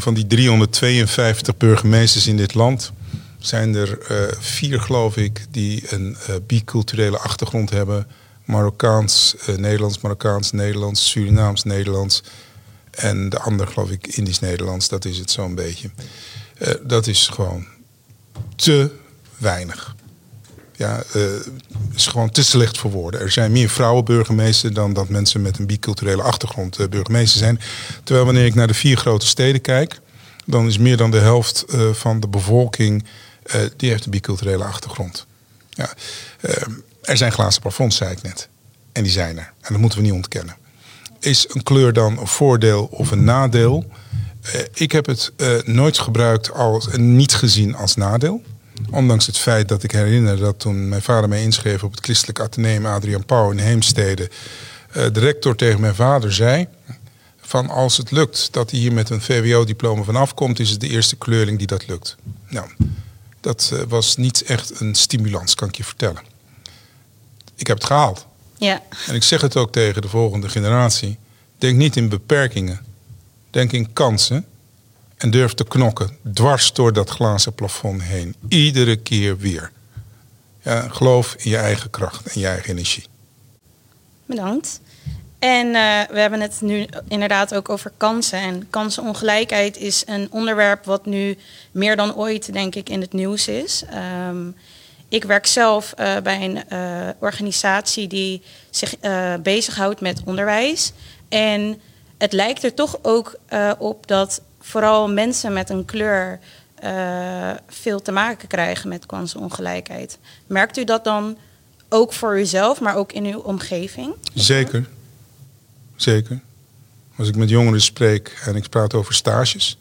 Van die 352 burgemeesters in dit land zijn er uh, vier, geloof ik, die een uh, biculturele achtergrond hebben. Marokkaans, uh, Nederlands, Marokkaans, Nederlands, Surinaams, Nederlands. En de ander, geloof ik, Indisch-Nederlands. Dat is het zo'n beetje. dat is gewoon te weinig ja, uh, is gewoon te slecht voor woorden. Er zijn meer vrouwenburgemeesters dan dat mensen met een biculturele achtergrond uh, burgemeester zijn. Terwijl wanneer ik naar de vier grote steden kijk, dan is meer dan de helft uh, van de bevolking die heeft een biculturele achtergrond. Ja, er zijn glazen plafonds, zei ik net. En die zijn er. En dat moeten we niet ontkennen. Is een kleur dan een voordeel of een nadeel? ik heb het nooit gebruikt als niet gezien als nadeel. Ondanks het feit dat ik herinner dat toen mijn vader mij inschreef op het Christelijk Atheneum Adriaan Pauw in Heemstede, uh, de rector tegen mijn vader zei: van als het lukt dat hij hier met een VWO-diploma vanaf komt, is het de eerste kleurling die dat lukt. Nou, dat uh, was niet echt een stimulans, kan ik je vertellen. Ik heb het gehaald. Ja. En ik zeg het ook tegen de volgende generatie. Denk niet in beperkingen. Denk in kansen. En durf te knokken, dwars door dat glazen plafond heen. Iedere keer weer. Ja, geloof in je eigen kracht en je eigen energie. Bedankt. En uh, we hebben het nu inderdaad ook over kansen. En kansenongelijkheid is een onderwerp wat nu meer dan ooit, denk ik, in het nieuws is. Um, ik werk zelf uh, bij een uh, organisatie die zich bezighoudt met onderwijs. En het lijkt er toch ook op dat vooral mensen met een kleur uh, veel te maken krijgen met kansenongelijkheid. Merkt u dat dan ook voor uzelf, maar ook in uw omgeving? Zeker. Zeker. Als ik met jongeren spreek en ik praat over stages,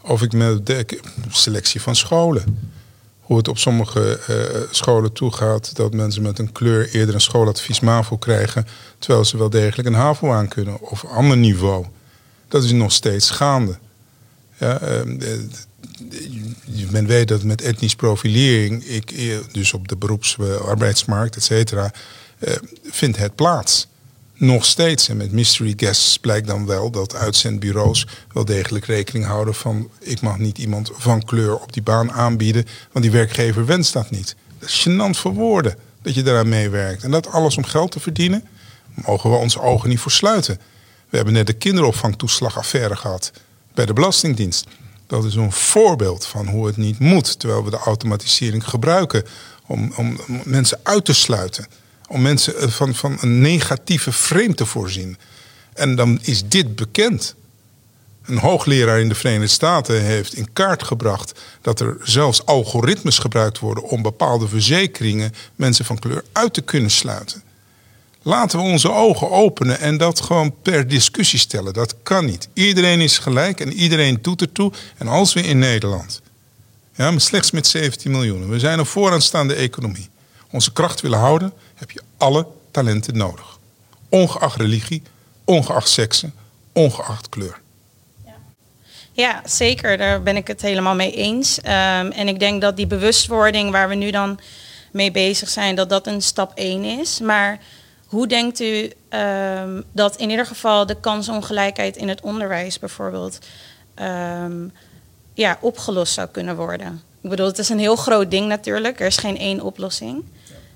of ik met de selectie van scholen. Hoe het op sommige uh, scholen toegaat dat mensen met een kleur eerder een schooladvies MAVO krijgen, terwijl ze wel degelijk een HAVO aan kunnen of ander niveau dat is nog steeds gaande. Ja, uh, men weet dat met etnisch profilering, ik, eh, dus op de beroepsarbeidsmarkt, et cetera, vindt het plaats. Nog steeds. En met mystery guests blijkt dan wel dat uitzendbureaus wel degelijk rekening houden van ik mag niet iemand van kleur op die baan aanbieden, want die werkgever wenst dat niet. Dat is gênant voor woorden dat je daaraan meewerkt. En dat alles om geld te verdienen, mogen we onze ogen niet voor sluiten. We hebben net de kinderopvangtoeslagaffaire gehad bij de Belastingdienst. Dat is een voorbeeld van hoe het niet moet, terwijl we de automatisering gebruiken om, om mensen uit te sluiten. Om mensen eh, van, van een negatieve frame te voorzien. En dan is dit bekend. Een hoogleraar in de Verenigde Staten heeft in kaart gebracht dat er zelfs algoritmes gebruikt worden om bepaalde verzekeringen mensen van kleur uit te kunnen sluiten. Laten we onze ogen openen en dat gewoon per discussie stellen. Dat kan niet. Iedereen is gelijk en iedereen doet ertoe. En als we in Nederland, ja, slechts met 17 miljoen, we zijn een vooraanstaande economie, onze kracht willen houden, heb je alle talenten nodig. Ongeacht religie, ongeacht seksen, ongeacht kleur. Ja, zeker. Daar ben ik het helemaal mee eens. Um, en ik denk dat die bewustwording waar we nu dan mee bezig zijn, dat dat een stap één is. Maar hoe denkt u um, dat in ieder geval de kansongelijkheid in het onderwijs bijvoorbeeld um, ja, opgelost zou kunnen worden? Ik bedoel, het is een heel groot ding natuurlijk. Er is geen één oplossing.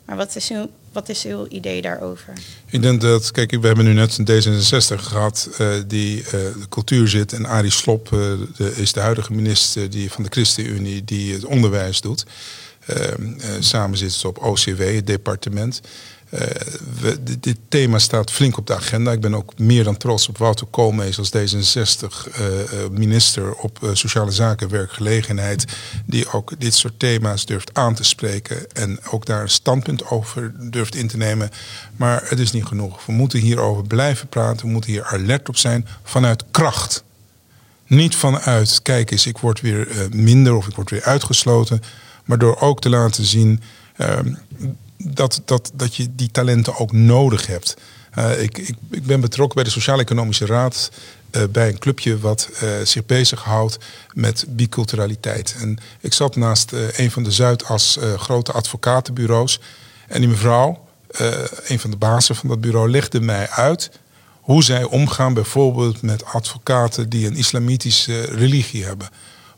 Maar wat is uw, wat is uw idee daarover? Ik denk dat, kijk, we hebben nu net een D66 gehad uh, die uh, de cultuur zit. En Arie Slop uh, de, is de huidige minister die, van de ChristenUnie die het onderwijs doet. Ehm, samen zitten ze op OCW, het departement. We, dit, thema staat flink op de agenda. Ik ben ook meer dan trots op Wouter Koolmees als D66-minister uh, op uh, sociale zaken en werkgelegenheid. Die ook dit soort thema's durft aan te spreken. En ook daar een standpunt over durft in te nemen. Maar het is niet genoeg. We moeten hierover blijven praten. We moeten hier alert op zijn vanuit kracht. Niet vanuit, kijk eens, ik word weer minder of ik word weer uitgesloten. Maar door ook te laten zien ehm, dat, dat, dat je die talenten ook nodig hebt. Uh, ik, ik, ik, ben betrokken bij de Sociaal-Economische Raad. Uh, bij een clubje wat uh, zich bezighoudt met biculturaliteit. En ik zat naast een van de Zuidas grote advocatenbureaus. En die mevrouw, een van de bazen van dat bureau, legde mij uit hoe zij omgaan bijvoorbeeld met advocaten die een islamitische religie hebben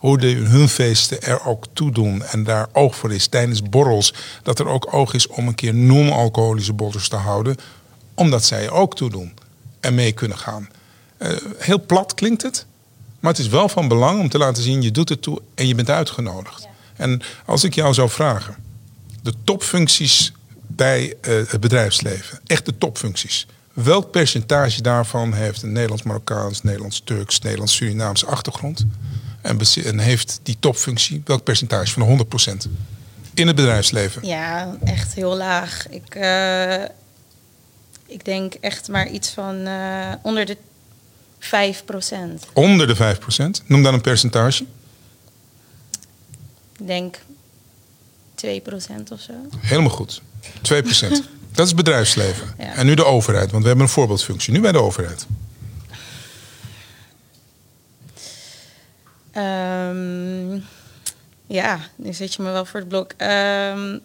hoe de, hun feesten er ook toe doen en daar oog voor is tijdens borrels. Dat er ook oog is om een keer non-alcoholische borrels te houden, omdat zij er ook toe doen en mee kunnen gaan. Uh, heel plat klinkt het, maar het is wel van belang om te laten zien: je doet het toe en je bent uitgenodigd. Ja. En als ik jou zou vragen, de topfuncties bij uh, het bedrijfsleven, echt de topfuncties. Welk percentage daarvan heeft een Nederlands-Marokkaans, Nederlands-Turks, Nederlands-Surinaamse achtergrond? En, en heeft die topfunctie, welk percentage van de 100% in het bedrijfsleven? Ja, echt heel laag. Ik, uh, ik denk echt maar iets van uh, onder de 5%. Onder de 5%? Noem dan een percentage. Ik denk 2% of zo. Helemaal goed. 2%. (laughs) Dat is bedrijfsleven. Ja. En nu de overheid, want we hebben een voorbeeldfunctie. Nu bij de overheid. Um, ja, nu zet je me wel voor het blok. Um,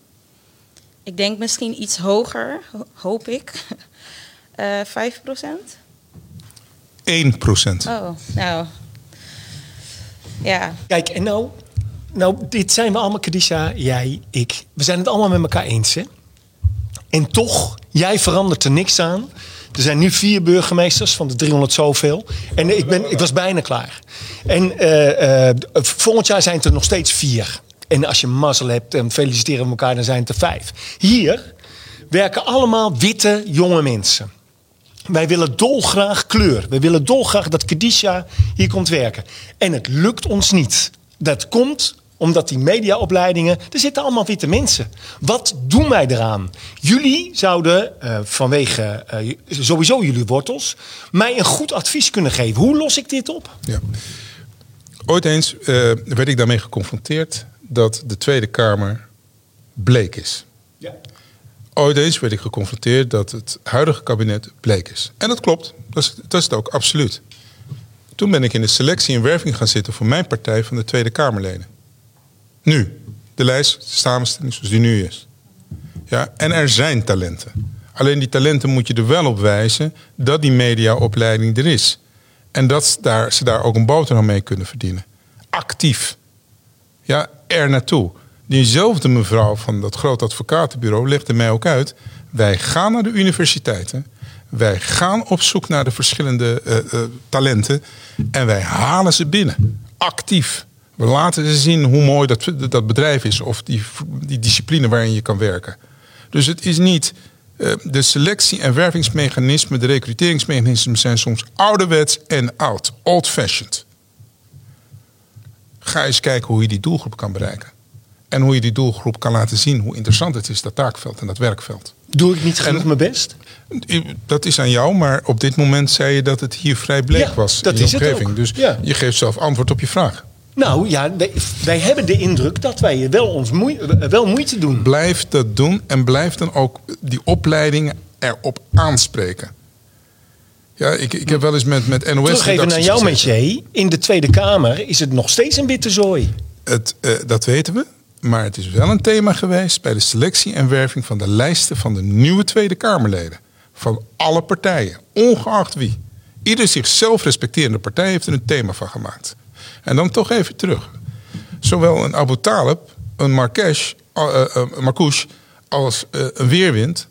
ik denk misschien iets hoger, hoop ik. (laughs) Uh, 5 procent? 1 procent. Oh, nou. Ja. Kijk, en nou, nou, dit zijn we allemaal, Kadisha, jij, ik. We zijn het allemaal met elkaar eens, hè? En toch, jij verandert er niks aan. Er zijn nu vier burgemeesters van de 300 zoveel. En ik, ben, ik was bijna klaar. En uh, uh, volgend jaar zijn het er nog steeds vier. En als je mazzel hebt en feliciteren we elkaar, dan zijn het er vijf. Hier werken allemaal witte jonge mensen. Wij willen dolgraag kleur. We willen dolgraag dat Kadisha hier komt werken. En het lukt ons niet. Dat komt omdat die mediaopleidingen, er zitten allemaal witte mensen. Wat doen wij eraan? Jullie zouden uh, vanwege uh, sowieso jullie wortels mij een goed advies kunnen geven. Hoe los ik dit op? Ja. Ooit eens uh, werd ik daarmee geconfronteerd dat de Tweede Kamer bleek is. Ja. Ooit eens werd ik geconfronteerd dat het huidige kabinet bleek is. En dat klopt, dat is, dat is het ook absoluut. Toen ben ik in de selectie en werving gaan zitten voor mijn partij van de Tweede Kamerleden. Nu, de lijst, de samenstelling zoals die nu is. Ja, en er zijn talenten. Alleen die talenten moet je er wel op wijzen dat die mediaopleiding er is. En dat daar, ze daar ook een boterham mee kunnen verdienen. Actief. Ja, er naartoe. Diezelfde mevrouw van dat groot advocatenbureau legde mij ook uit. Wij gaan naar de universiteiten. Wij gaan op zoek naar de verschillende uh, uh, talenten. En wij halen ze binnen. Actief. We laten ze zien hoe mooi dat, dat bedrijf is of die, die discipline waarin je kan werken. Dus het is niet. Uh, de selectie- en wervingsmechanismen, de recruteringsmechanismen zijn soms ouderwets en oud, old-fashioned. Ga eens kijken hoe je die doelgroep kan bereiken. En hoe je die doelgroep kan laten zien hoe interessant het is, dat taakveld en dat werkveld. Doe ik niet genoeg mijn best? Dat is aan jou, maar op dit moment zei je dat het hier vrij bleek ja, was dat in de omgeving. Dus ja. je geeft zelf antwoord op je vraag. Nou ja, wij, wij, hebben de indruk dat wij wel, ons moe, wel moeite doen. Blijf dat doen en blijf dan ook die opleidingen erop aanspreken. Ja, ik, ik heb wel eens met, met NOS... Terug even naar jouw métier. In de Tweede Kamer is het nog steeds een witte zooi. Het, uh, dat weten we. Maar het is wel een thema geweest bij de selectie en werving van de lijsten van de nieuwe Tweede Kamerleden. Van alle partijen, ongeacht wie. Ieder zichzelf respecterende partij heeft er een thema van gemaakt. En dan toch even terug. Zowel een Abu Talib, een Marrakesh, uh, uh, als uh, een Weerwind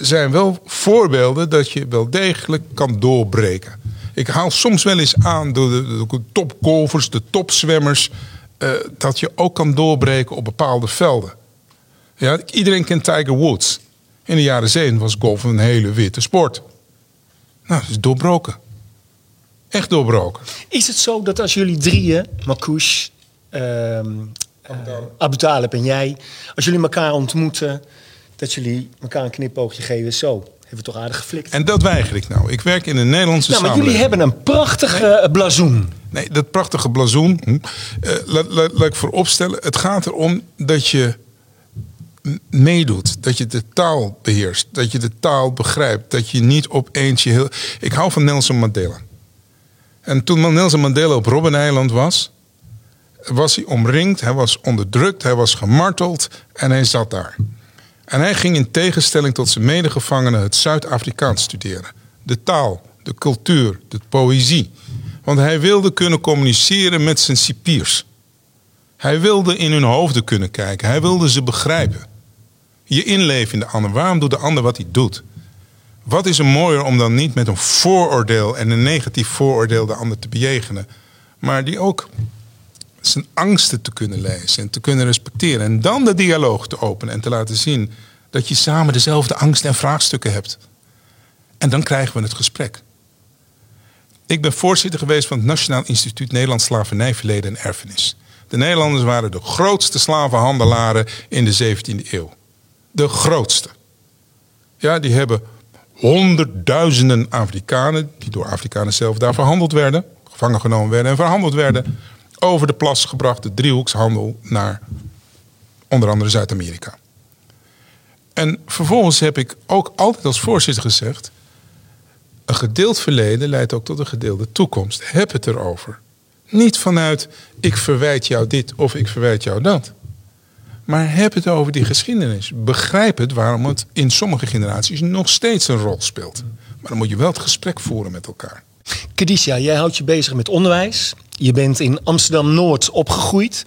zijn wel voorbeelden dat je wel degelijk kan doorbreken. Ik haal soms wel eens aan door de, de topgolfers, de topzwemmers, dat je ook kan doorbreken op bepaalde velden. Ja, iedereen kent Tiger Woods. In de jaren 70 was golf een hele witte sport. Nou, dat is doorbroken. Echt doorbroken. Is het zo dat als jullie drieën, Marcouche, ehm Abu Talib en jij, als jullie elkaar ontmoeten, dat jullie elkaar een knipoogje geven? Zo, hebben we toch aardig geflikt. En dat weiger ik nou. Ik werk in een Nederlandse Nou, maar samenleving. jullie hebben een prachtige eh, blazoen. Nee, dat prachtige blazoen. hm, eh, laat, laat, laat ik vooropstellen. Het gaat erom dat je meedoet. Dat je de taal beheerst. Dat je de taal begrijpt. Dat je niet opeens je heel... Ik hou van Nelson Mandela. En toen Nelson Mandela op Robben-eiland was... was hij omringd, hij was onderdrukt, hij was gemarteld en hij zat daar. En hij ging in tegenstelling tot zijn medegevangenen het Zuid-Afrikaans studeren. De taal, de cultuur, de poëzie. Want hij wilde kunnen communiceren met zijn cipiers. Hij wilde in hun hoofden kunnen kijken. Hij wilde ze begrijpen. Je inleven in de ander. Waarom doet de ander wat hij doet? Wat is er mooier om dan niet met een vooroordeel en een negatief vooroordeel de ander te bejegenen, maar die ook zijn angsten te kunnen lezen en te kunnen respecteren. En dan de dialoog te openen en te laten zien dat je samen dezelfde angsten en vraagstukken hebt. En dan krijgen we het gesprek. Ik ben voorzitter geweest van het Nationaal Instituut Nederlands Slavernijverleden en Erfenis. De Nederlanders waren de grootste slavenhandelaren in de 17e eeuw. De grootste. Ja, die hebben honderdduizenden Afrikanen, die door Afrikanen zelf daar verhandeld werden, gevangen genomen werden en verhandeld werden, over de plas gebracht, de driehoekshandel, naar onder andere Zuid-Amerika. En vervolgens heb ik ook altijd als voorzitter gezegd, een gedeeld verleden leidt ook tot een gedeelde toekomst. Heb het erover. Niet vanuit ik verwijt jou dit of ik verwijt jou dat. Maar heb het over die geschiedenis. Begrijp het waarom het in sommige generaties nog steeds een rol speelt. Maar dan moet je wel het gesprek voeren met elkaar. Kadisha, jij houdt je bezig met onderwijs. Je bent in Amsterdam-Noord opgegroeid.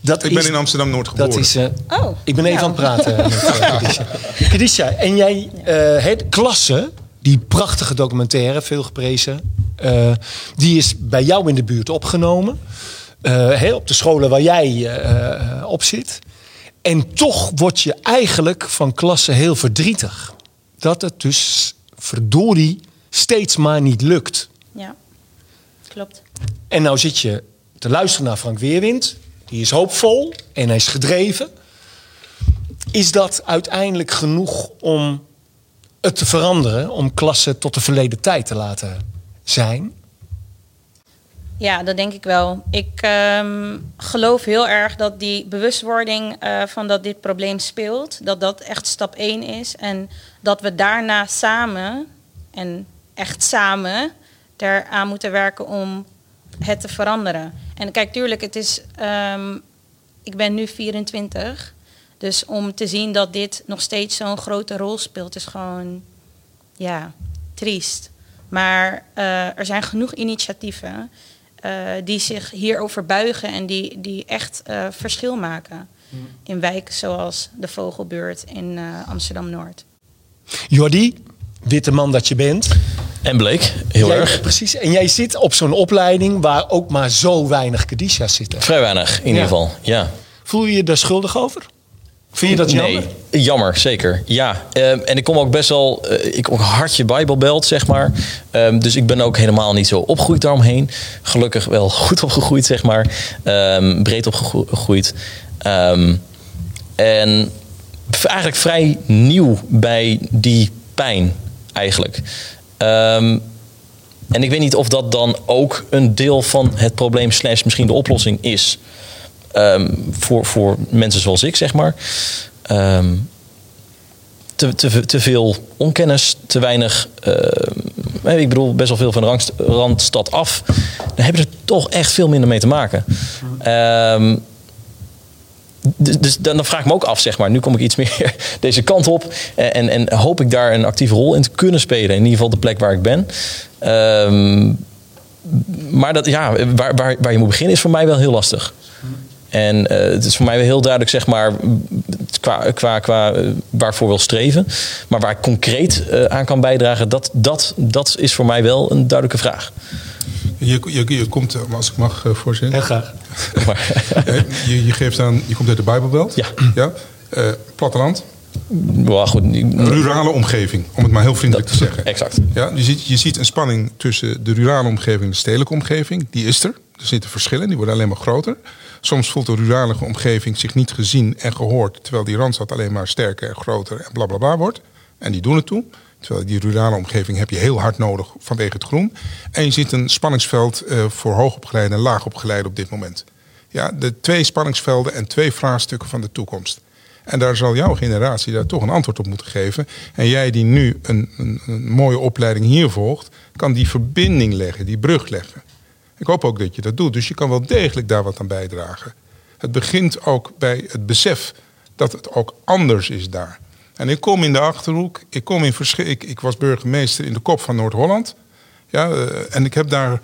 Dat Ik is, ben in Amsterdam-Noord geboren. Dat is, eh, Oh, ik ben even aan het praten (laughs) met eh, en jij, eh het Klasse, die prachtige documentaire, veel geprezen, eh, die is bij jou in de buurt opgenomen. Eh, op de scholen waar jij eh, op zit. En toch word je eigenlijk van Klasse heel verdrietig. Dat het dus verdorie steeds maar niet lukt. Ja, klopt. En nou zit je te luisteren naar Frank Weerwind. Die is hoopvol en hij is gedreven. Is dat uiteindelijk genoeg om het te veranderen? Om klassen tot de verleden tijd te laten zijn? Ja, dat denk ik wel. Ik ehm, geloof heel erg dat die bewustwording eh, van dat dit probleem speelt, dat dat echt stap 1 is. En dat we daarna samen, en echt samen, eraan moeten werken om het te veranderen. En kijk, tuurlijk, het is. ehm, ik ben nu 24. Dus om te zien dat dit nog steeds zo'n grote rol speelt, is gewoon. Ja, triest. Maar eh, er zijn genoeg initiatieven die zich hierover buigen en die, die echt eh, verschil maken. In wijken zoals de Vogelbuurt in eh, Amsterdam-Noord. Jordi, witte man dat je bent. En bleek, heel Jij- erg. Precies. En jij zit op zo'n opleiding waar ook maar zo weinig Kadisha's zitten. Vrij weinig, in Ja. ieder geval. Ja. Voel je je daar schuldig over? Vind je dat jammer? Nee, jammer, zeker. Ja, Ehm, en ik kom ook best wel, eh, ik kom ook hartje Bijbelbelt, zeg maar. Ehm, dus ik ben ook helemaal niet zo opgegroeid daaromheen. Gelukkig wel (laughs) goed opgegroeid, zeg maar. Ehm, breed opgegroeid. En eigenlijk vrij nieuw bij die pijn, eigenlijk. En ik weet niet of dat dan ook een deel van het probleem slash misschien de oplossing is. Ehm, voor, voor mensen zoals ik, zeg maar. Ehm, te, te, te veel onkennis, te weinig. ehm, ik bedoel, best wel veel van de rangst- randstad af. Dan hebben ze toch echt veel minder mee te maken. Dus dan, vraag ik me ook af, zeg maar. Nu kom ik iets (laughs) meer deze kant op. En, en, hoop ik daar een actieve rol in te kunnen spelen. In ieder geval de plek waar ik ben. Maar dat, ja, waar, waar, waar je moet beginnen is voor mij wel heel lastig. En eh, het is voor mij wel heel duidelijk, zeg maar, qua, qua, qua eh, waarvoor wil streven. Maar waar ik concreet eh, aan kan bijdragen, dat, dat, dat is voor mij wel een duidelijke vraag. Je, je, je komt, als ik mag, voorzitter. Heel graag. (laughs) (laughs) Je, je geeft aan, je komt uit de Bijbelbelt. Ja. ja? Eh, platteland. Well, goed, Een rurale omgeving, om het maar heel vriendelijk te zeggen. Exact. Ja, je, ziet, je ziet een spanning tussen de rurale omgeving en de stedelijke omgeving. Die is er. Er zitten verschillen, die worden alleen maar groter. Soms voelt de rurale omgeving zich niet gezien en gehoord, terwijl die randstad alleen maar sterker en groter en bla bla bla wordt. En die doen het toe. Terwijl die rurale omgeving heb je heel hard nodig vanwege het groen. En je ziet een spanningsveld eh, voor hoogopgeleide en laagopgeleide op dit moment. Ja, de twee spanningsvelden en twee vraagstukken van de toekomst. En daar zal jouw generatie daar toch een antwoord op moeten geven. En jij die nu een, een, een mooie opleiding hier volgt, kan die verbinding leggen, die brug leggen. Ik hoop ook dat je dat doet. Dus je kan wel degelijk daar wat aan bijdragen. Het begint ook bij het besef dat het ook anders is daar. En ik kom in de achterhoek. Ik, kom in ik, ik was burgemeester in de kop van Noord-Holland. Ja, eh, en ik heb daar.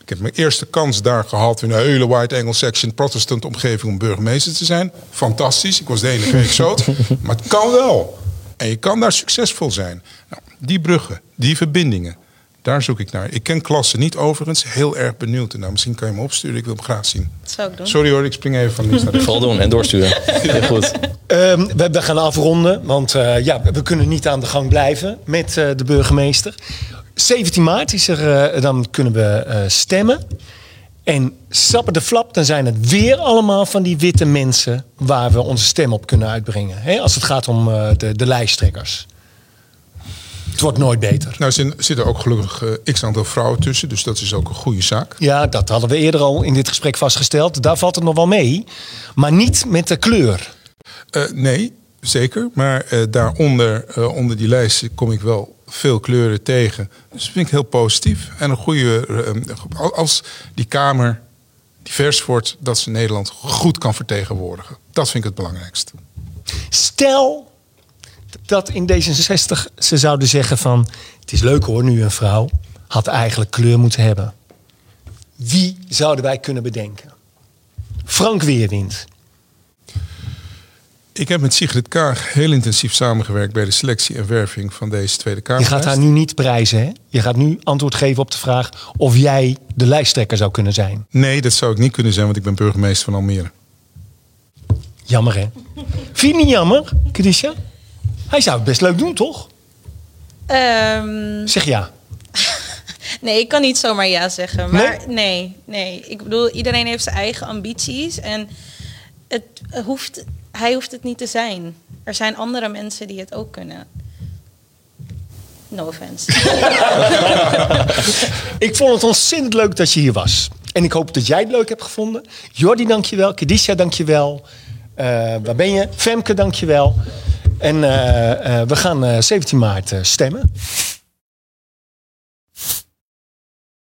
Ik heb mijn eerste kans daar gehad in een hele white Anglo-Saxon protestant omgeving om burgemeester te zijn. Fantastisch. Ik was de enige exoot. maar het kan wel. En je kan daar succesvol zijn. Nou, die bruggen, die verbindingen, daar zoek ik naar. Ik ken klassen niet overigens. Heel erg benieuwd. Nou, misschien kan je me opsturen. Ik wil hem graag zien. Dat zou ik doen. Sorry hoor, ik spring even van links naar rechts. Doen en doorsturen. (laughs) Heel goed. Ehm, we, we gaan afronden, want eh, ja, we kunnen niet aan de gang blijven met eh, de burgemeester. 17 maart is er, eh, dan kunnen we eh, stemmen. En sappen de flap, dan zijn het weer allemaal van die witte mensen waar we onze stem op kunnen uitbrengen. Hè, als het gaat om eh, de, de lijsttrekkers. Het wordt nooit beter. Nou, er zitten ook gelukkig eh, x aantal vrouwen tussen. Dus dat is ook een goede zaak. Ja, dat hadden we eerder al in dit gesprek vastgesteld. Daar valt het nog wel mee. Maar niet met de kleur. Eh, nee, zeker. Maar eh, daaronder, onder die lijst, kom ik wel veel kleuren tegen. Dus dat vind ik heel positief. En een goede, als die Kamer divers wordt, dat ze Nederland goed kan vertegenwoordigen. Dat vind ik het belangrijkste. Stel dat in D66 ze zouden zeggen van... het is leuk hoor, nu een vrouw had eigenlijk kleur moeten hebben. Wie zouden wij kunnen bedenken? Frank Weerwind. Ik heb met Sigrid Kaag heel intensief samengewerkt bij de selectie en werving van deze Tweede Kamer. Je gaat haar nu niet prijzen, hè? Je gaat nu antwoord geven op de vraag of jij de lijsttrekker zou kunnen zijn. Nee, dat zou ik niet kunnen zijn, want ik ben burgemeester van Almere. Jammer, hè? Vind je niet jammer, Christian? Hij zou het best leuk doen, toch? Ehm, Zeg ja. (laughs) nee, ik kan niet zomaar ja zeggen. Maar nee? nee, Ik bedoel, iedereen heeft zijn eigen ambities. En het hoeft, hij hoeft het niet te zijn. Er zijn andere mensen die het ook kunnen. No offense. (laughs) Ik vond het ontzettend leuk dat je hier was. En ik hoop dat jij het leuk hebt gevonden. Jordi, dankjewel. Kedisha, dankjewel. Eh waar ben je? Femke, dankjewel. En eh, eh, we gaan eh, 17 maart eh, stemmen.